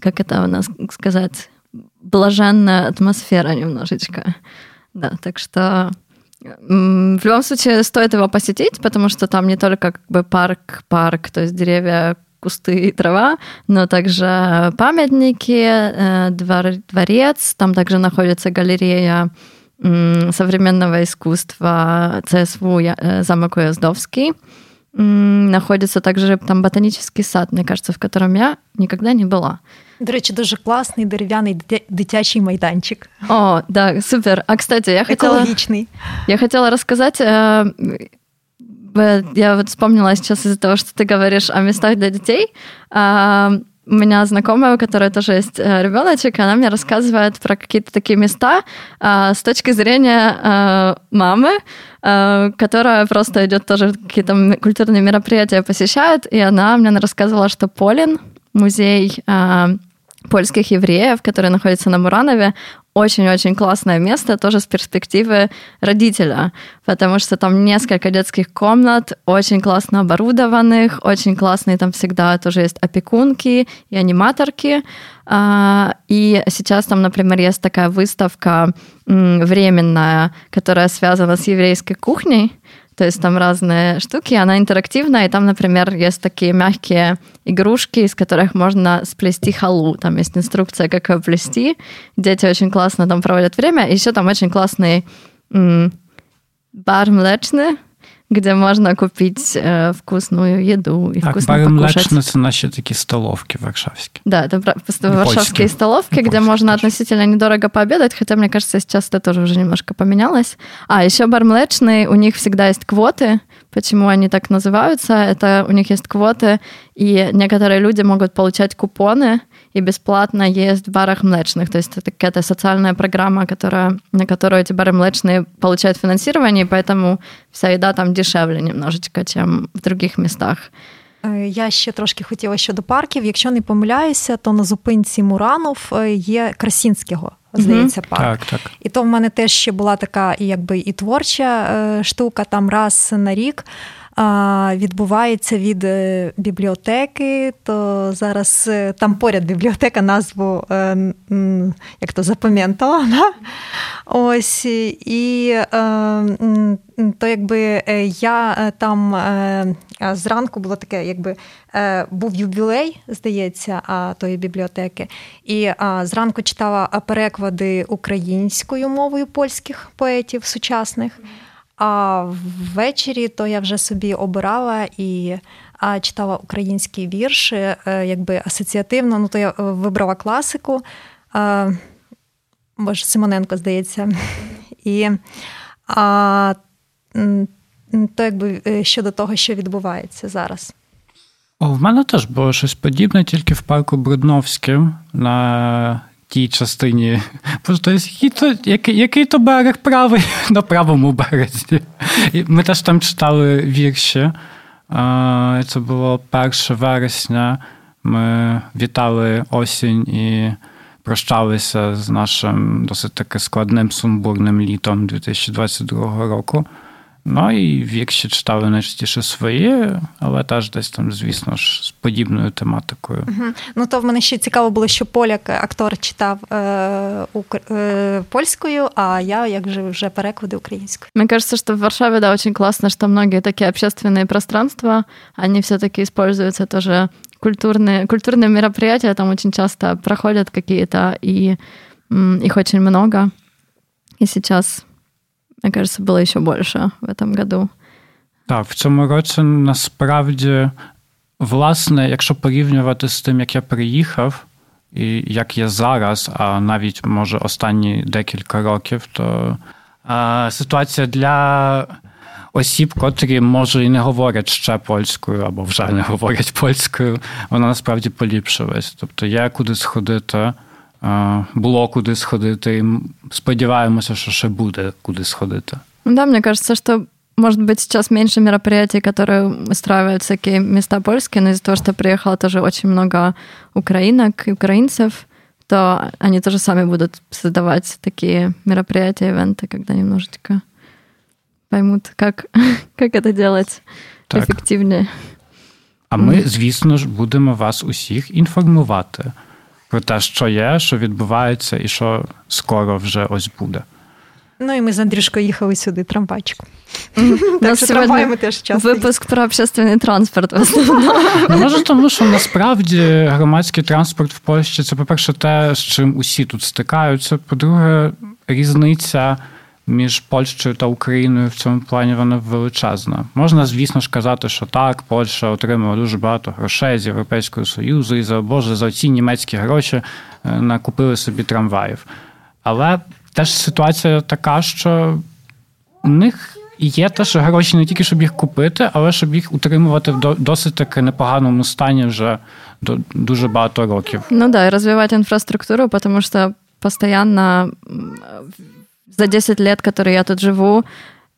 S1: как это у нас сказать, блаженная атмосфера немножечко. Да, так что в любом случае стоит его посетить, потому что там не только как бы парк, парк, то есть деревья, кусты и трава, но также памятники, э, двор, дворец, там также находится галерея современного искусства ЦСВУ э, замок Уездовский. Находится также там ботанический сад, мне кажется, в котором я никогда не была.
S3: До речі, дуже класний дерев'яний дитячий майданчик.
S1: О, да, супер. А кстати, я [laughs] хотела...
S3: Экологичный.
S1: Я хотела рассказать... Я вот вспомнила сейчас из-за того, что ты говоришь о местах для детей. Э, у меня знакомая, у которой тоже есть э, ребеночек, она мне рассказывает про какие-то такие места с точки зрения мамы, которая просто идет тоже какие-то культурные мероприятия посещает, и она мне рассказывала, что Полин, музей польских евреев, которые находятся на Муранове, очень-очень классное место, тоже с перспективы родителя, потому что там несколько детских комнат, очень классно оборудованных, очень классные там всегда тоже есть опекунки и аниматорки. А, и сейчас там, например, есть такая выставка временная, которая связана с еврейской кухней, то есть там разные штуки, она интерактивная, и там, например, есть такие мягкие игрушки, из которых можно сплести халу. Там есть инструкция, как ее плести. Дети очень классно там проводят время. И еще там очень классный м- бар млечный, где можно купить э, вкусную еду и
S2: так,
S1: вкусно покушать.
S2: это наши такие столовки варшавские.
S1: Да, это просто варшавские столовки, где польские можно тоже. относительно недорого пообедать, хотя, мне кажется, сейчас это тоже уже немножко поменялось. А, еще бар млечный, у них всегда есть квоты, почему они так называются. Это у них есть квоты, и некоторые люди могут получать купоны – и бесплатно есть в барах млечных. То есть это какая-то социальная программа, которая, на которую эти бары млечные получают финансирование, и поэтому вся еда там дешевле немножечко, чем в других местах.
S3: Я ще трошки хотіла щодо парків. Якщо не помиляюся, то на зупинці Муранов є Красінського, здається, парк.
S2: Так, так.
S3: І то в мене теж ще була така, якби і творча штука, там раз на рік відбувається від е, бібліотеки, то зараз е, там поряд бібліотека назву е, як то запам'ятала. Да? Ось і то якби я там зранку було таке, якби був юбілей, здається, тої бібліотеки. І зранку читала переклади українською мовою польських поетів сучасних. А ввечері то я вже собі обирала і читала українські вірші, е, якби асоціативно. Ну, то я е, вибрала класику. А, Боже, Симоненко, здається. І а, то якби е, щодо того, що відбувається зараз.
S2: О, В мене теж було щось подібне, тільки в парку Брудновським на тій частині. Просто який то, який, який то берег правий на правому березі. І Ми теж там читали вірші. Це було 1 вересня. Ми вітали осінь і прощалися з нашим досить таки складним сумбурним літом 2022 року. Ну і вірші читали найчастіше свої, але теж десь там, звісно ж, з подібною тематикою.
S3: Угу. Ну то в мене ще цікаво було, що поляк актор читав е, ук, е, польскую, а я як же вже переклади українською.
S1: Мне кажется, что в Варшаве, да, очень классно, что многие такие общественные пространства, они все-таки используются тоже культурные, культурные мероприятия, там очень часто проходят какие-то, и их очень много. И сейчас мне кажется, было еще больше в этом году.
S2: Так, в цьому році насправді, власне, якщо порівнювати з тим, як я приїхав, і як я зараз, а навіть може останні декілька років, то а, ситуація для осіб, котрі може і не говорять ще польською, або вже не говорять польською, вона насправді поліпшилась. Тобто є куди сходити було куди сходити. І сподіваємося, що ще буде куди сходити.
S1: Да, мне кажется, что может быть, сейчас меньше мероприятий, которые устраивают всякие места польские, но из-за того, что приехало тоже очень много украинок и украинцев, то они тоже сами будут создавать такие мероприятия, ивенты, когда немножечко поймут, как, как это делать так. ефективніше.
S2: А ми, звісно ж, будемо вас усіх інформувати про те, що є, що відбувається, і що скоро вже ось буде.
S3: Ну і ми з Андрюшкою їхали сюди трамвайчиком. [laughs]
S1: Так що трамваємо теж часто. Випуск про общественний транспорт. в основному.
S2: Ну, може, тому що насправді громадський транспорт в Польщі це, по-перше, те, з чим усі тут стикаються. По-друге, різниця між Польщею та Україною в цьому плані вона величезна. Можна, звісно ж, казати, що так, Польща отримала дуже багато грошей з Європейського Союзу, і за Боже, за ці німецькі гроші е, накупили собі трамваїв. Але теж ситуація така, що у них є теж гроші не тільки, щоб їх купити, але щоб їх утримувати в досить таки непоганому стані вже дуже багато років.
S1: Ну да, розвивати інфраструктуру, тому що постійно за 10 лет, которые я тут живу,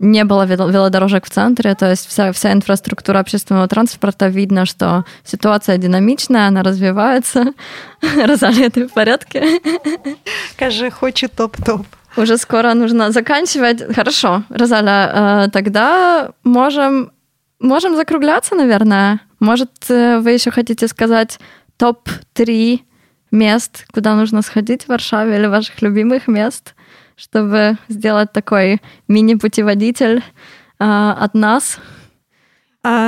S1: не было велодорожек в центре, то есть вся, вся инфраструктура общественного транспорта, видно, что ситуация динамичная, она развивается. [laughs] Розалия, ты в порядке?
S3: Скажи, хочу топ-топ.
S1: Уже скоро нужно заканчивать. Хорошо, Розаля, э, тогда можем, можем закругляться, наверное. Может, э, вы еще хотите сказать топ-3 мест, куда нужно сходить в Варшаве или ваших любимых мест? Чтобы сделать такой міні-путіводитель від нас.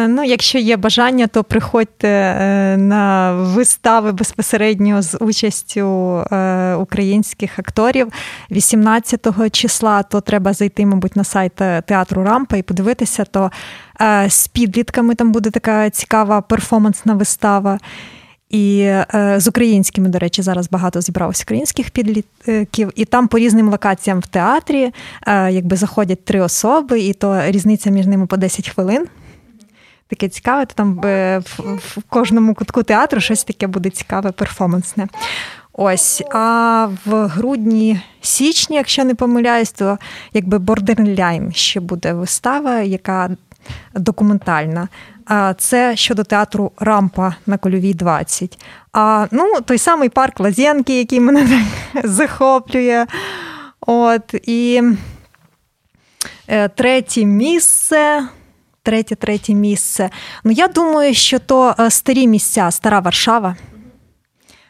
S3: Ну, якщо є бажання, то приходьте е, на вистави безпосередньо з участю е, українських акторів 18 числа, то треба зайти, мабуть, на сайт театру Рампа і подивитися, то е, з підлітками там буде така цікава перформансна вистава. І е, з українськими, до речі, зараз багато зібралося українських підлітків, і там по різним локаціям в театрі е, якби заходять три особи, і то різниця між ними по 10 хвилин. Таке цікаве, то там е, в, кожному кутку театру щось таке буде цікаве, перформансне. Ось, а в грудні січні, якщо не помиляюсь, то якби Borderline ще буде вистава, яка документальна. Це щодо театру Рампа на Кольовій 20. А ну, той самий парк Лазєнки, який мене так [laughs] захоплює. От, І е, третє місце. Третє, третє місце. Ну, я думаю, що то е, старі місця, стара Варшава.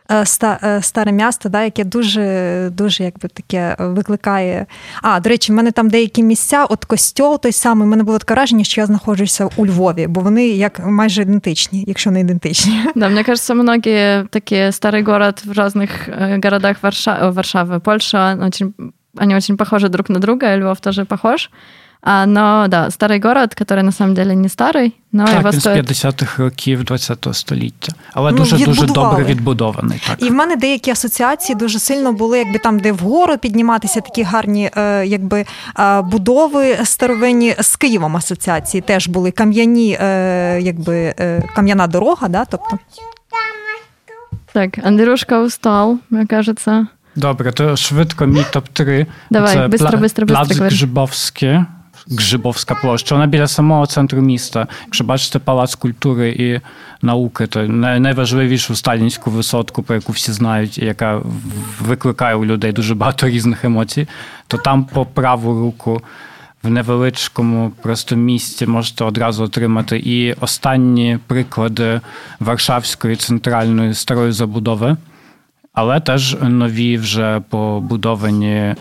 S3: Е, е, старе місто, да, яке дуже дуже якби таке викликає. А, до речі, в мене там деякі місця, от костьол той самий, в мене було таке враження, що я знаходжуся у Львові, бо вони як майже ідентичні, якщо не ідентичні. [laughs]
S1: Да, мне кажется, многие такие старый город в разных э, городах Варшавы, Варшавы Польша, очень, они очень похожи друг на друга, и Львов тоже похож. А, но да, старий город, який на самом деле не старий, но
S2: так,
S1: його
S2: він
S1: стоїть...
S2: з 50-х років 20-го століття, але ну, дуже дуже добре відбудований. Так.
S3: І в мене деякі асоціації дуже сильно були, якби там, де вгору підніматися, такі гарні е, якби е, будови старовинні з Києвом асоціації теж були кам'яні, е, якби е, кам'яна дорога, да, тобто.
S1: Так, Андрюшка устал, мені кажется.
S2: Добре, то швидко мій топ-3.
S1: Давай, Це бистро, бистро,
S2: бистро. Плац Гжибовський. Гжибовська площа. Вона біля самого центру міста. Якщо бачите палац культури і науки, то найважливішу сталінську висотку, про яку всі знають, яка викликає у людей дуже багато різних емоцій, то там по праву руку. В невеличкому просто місці можете одразу отримати і останні приклади Варшавської центральної старої забудови, але теж нові вже побудовані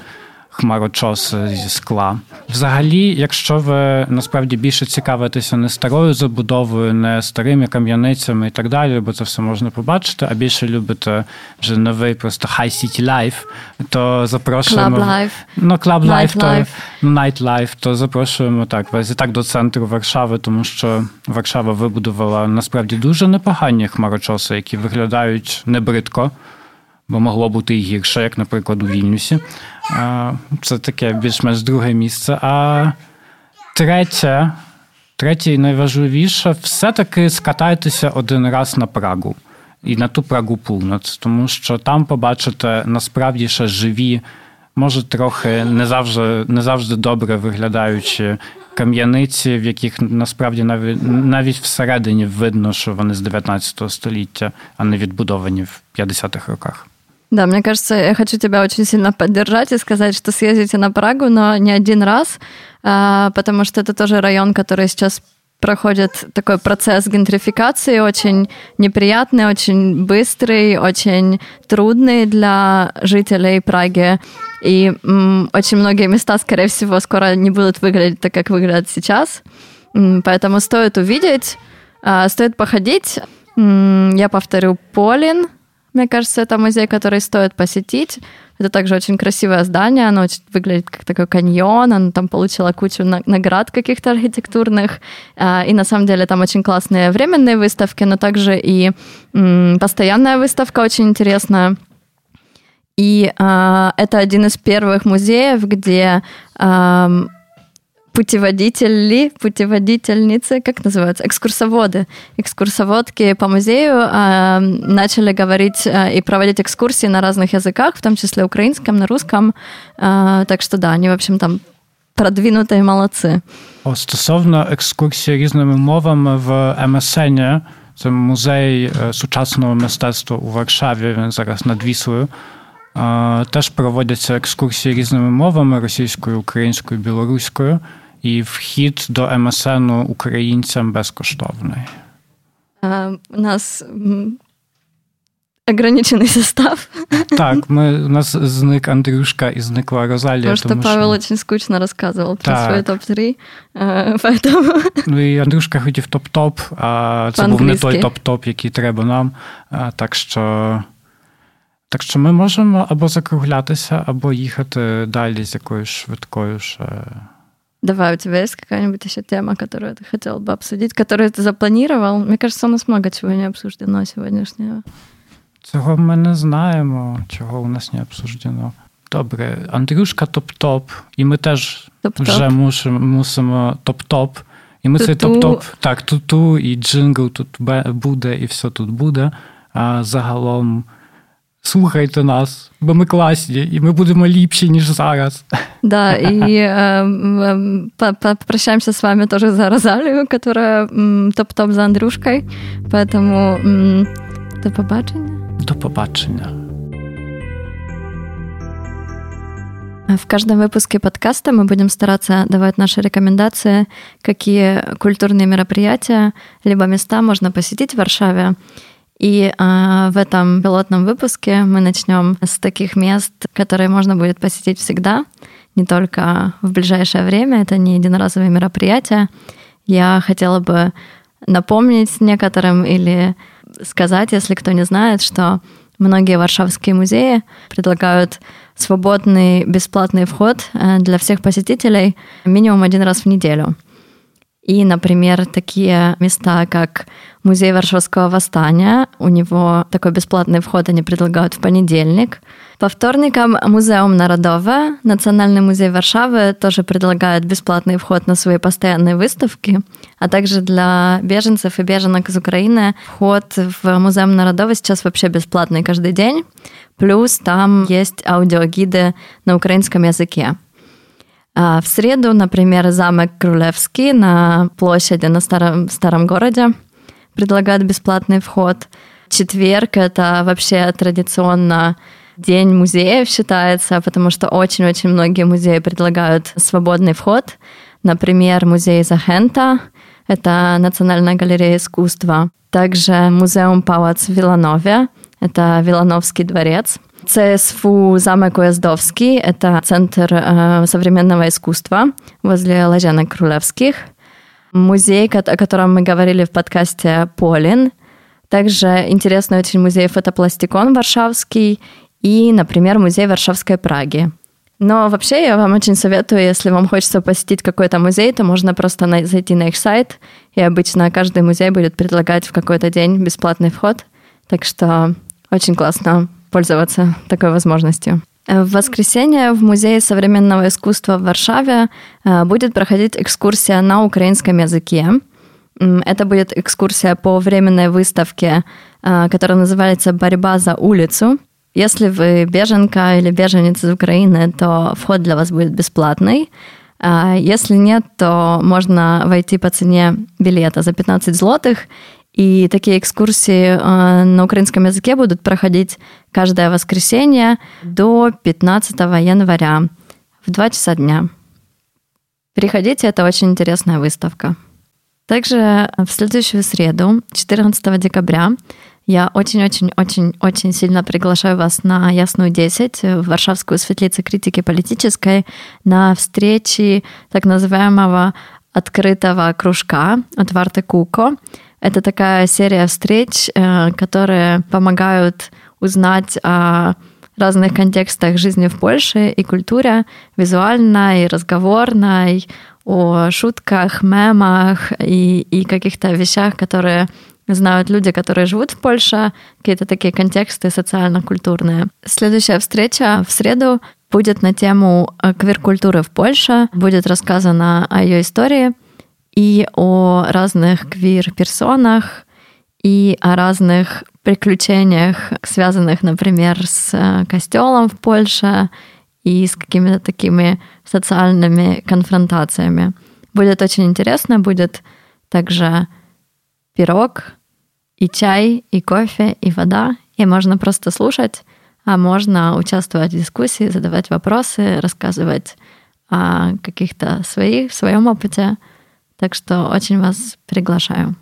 S2: хмарочоси зі скла. Взагалі, якщо ви насправді більше цікавитеся не старою забудовою, не старими кам'яницями і так далі, бо це все можна побачити, а більше любите вже новий просто high city life, то запрошуємо
S1: Club life.
S2: Ну, Club Life, то Night Life, то запрошуємо так вас і так до центру Варшави, тому що Варшава вибудувала насправді дуже непогані хмарочоси, які виглядають небридко бо могло бути і гірше, як, наприклад, у Вільнюсі. Це таке більш-менш друге місце. А третє, третє і найважливіше, все-таки скатайтеся один раз на Прагу. І на ту Прагу Пулноц, тому що там побачите насправді ще живі, може трохи не завжди не завжди добре виглядаючі кам'яниці, в яких насправді навіть навіть всередині видно, що вони з 19 століття, а не відбудовані в 50-х роках.
S1: Да, мне кажется, я хочу тебя очень сильно поддержать и сказать, что съездите на Прагу, но не один раз, а, потому что это тоже район, который сейчас проходит такой процесс гентрификации, очень неприятный, очень быстрый, очень трудный для жителей Праги. И м, очень многие места, скорее всего, скоро не будут выглядеть так, как выглядят сейчас. Поэтому стоит увидеть, а, стоит походить. Я повторю Полин. Мне кажется, это музей, который стоит посетить. Это также очень красивое здание, оно выглядит как такой каньон, оно там получило кучу наград каких-то архитектурных, а, и на самом деле там очень классные временные выставки, но также и постоянная выставка очень интересная. И э, это один из первых музеев, где э, путеводители, путеводительницы, как называются, экскурсоводы, экскурсоводки по музею э, начали говорить э, и проводить экскурсии на разных языках, в том числе украинском, на русском. Э, так что да, они, в общем, там продвинутые молодцы.
S2: О, стосовно екскурсії різними мовами в МСН, це музей сучасного мистецтва у Варшаві, він зараз над Віслою, теж проводяться екскурсії різними мовами російською, українською, білоруською. і вхід до МСН українцям безкоштовний.
S1: У нас ограничений состав.
S2: Так, ми, у нас зник Андрюшка і зникла Розалія.
S1: Потому что тому, Павел що... очень скучно рассказывал про так. свой топ-3, поэтому...
S2: Ну і Андрюшка хотів топ-топ, а це був не той топ-топ, який треба нам. Так що... Так що ми можемо або закруглятися, або їхати далі з якоюсь швидкою ще
S1: Давай, у тебя есть какая-нибудь еще тема, которую ты хотел бы обсудить, которую ты запланировал? Мне кажется, у нас много чего не обсуждено сьогоднішнього.
S2: Цього ми не знаємо, чого у нас не обсуждено. Добре, Андрюшка топ-топ, і ми теж топ-топ. вже мусимо, мусимо топ-топ. І ми цей топ-топ, так, ту-ту, і джингл тут буде, і все тут буде. А загалом слухайте нас, бо ми класні, і ми будемо ліпші, ніж зараз.
S1: Да, и э, попрощаемся с вами тоже за Розалию, которая топ-топ за Андрюшкой. Поэтому до побачення.
S2: До побачення.
S1: В каждом выпуске подкаста мы будем стараться давать наши рекомендации, какие культурные мероприятия либо места можно посетить в Варшаве, и а, в этом пилотном выпуске мы начнем с таких мест, которые можно будет посетить всегда, не только в ближайшее время. Это не единоразовые мероприятия. Я хотела бы напомнить некоторым или сказать, если кто не знает, что многие варшавские музеи предлагают свободный бесплатный вход э, для всех посетителей минимум один раз в неделю. И, например, такие места, как Музей Варшавского восстания, у него такой бесплатный вход они предлагают в понедельник. По вторникам Музеум Народове, Национальный музей Варшавы тоже предлагает бесплатный вход на свои постоянные выставки, а также для беженцев и беженок из Украины вход в Музеум Народове сейчас вообще бесплатный каждый день. Плюс там есть аудиогиды на украинском языке. А в среду, например, замок Крулевский на площади на старом, старом городе предлагает бесплатный вход. Четверг — это вообще традиционно день музеев считается, потому что очень-очень многие музеи предлагают свободный вход. Например, музей Захента — это Национальная галерея искусства. Также музеум Палац в Виланове — это Вилановский дворец — ЦСФУ «Замок Уездовский» — это Центр э, современного искусства возле Лаженок Крулевских. Музей, о котором мы говорили в подкасте «Полин». Также интересный очень музей «Фотопластикон» Варшавский и, например, музей Варшавской Праги. Но вообще я вам очень советую, если вам хочется посетить какой-то музей, то можно просто зайти на их сайт, и обычно каждый музей будет предлагать в какой-то день бесплатный вход. Так что очень классно пользоваться такой возможностью. В воскресенье в Музее современного искусства в Варшаве э, будет проходить экскурсия на украинском языке. Это будет экскурсия по временной выставке, э, которая называется «Борьба за улицу». Если вы беженка или беженец из Украины, то вход для вас будет бесплатный. Если нет, то можно войти по цене билета за 15 злотых И такие экскурсии на украинском языке будут проходить каждое воскресенье до 15 января в 2 часа дня. Приходите, это очень интересная выставка. Также в следующую среду, 14 декабря, я очень-очень-очень-очень сильно приглашаю вас на Ясную 10 в Варшавскую светлицу критики политической на встречи так называемого открытого кружка от Варты Куко. Это такая серия встреч, э, которые помогают узнать о разных контекстах жизни в Польше и культуре, визуальной, разговорной, о шутках, мемах и, и каких-то вещах, которые знают люди, которые живут в Польше, какие-то такие контексты социально-культурные. Следующая встреча в среду будет на тему э, квир-культуры в Польше, будет рассказано о ее истории и о разных квир-персонах, и о разных приключениях, связанных, например, с э, костелом в Польше и с какими-то такими социальными конфронтациями. Будет очень интересно, будет также пирог, и чай, и кофе, и вода, и можно просто слушать, а можно участвовать в дискуссии, задавать вопросы, рассказывать о каких-то своих, в своем опыте. Так что очень вас приглашаю.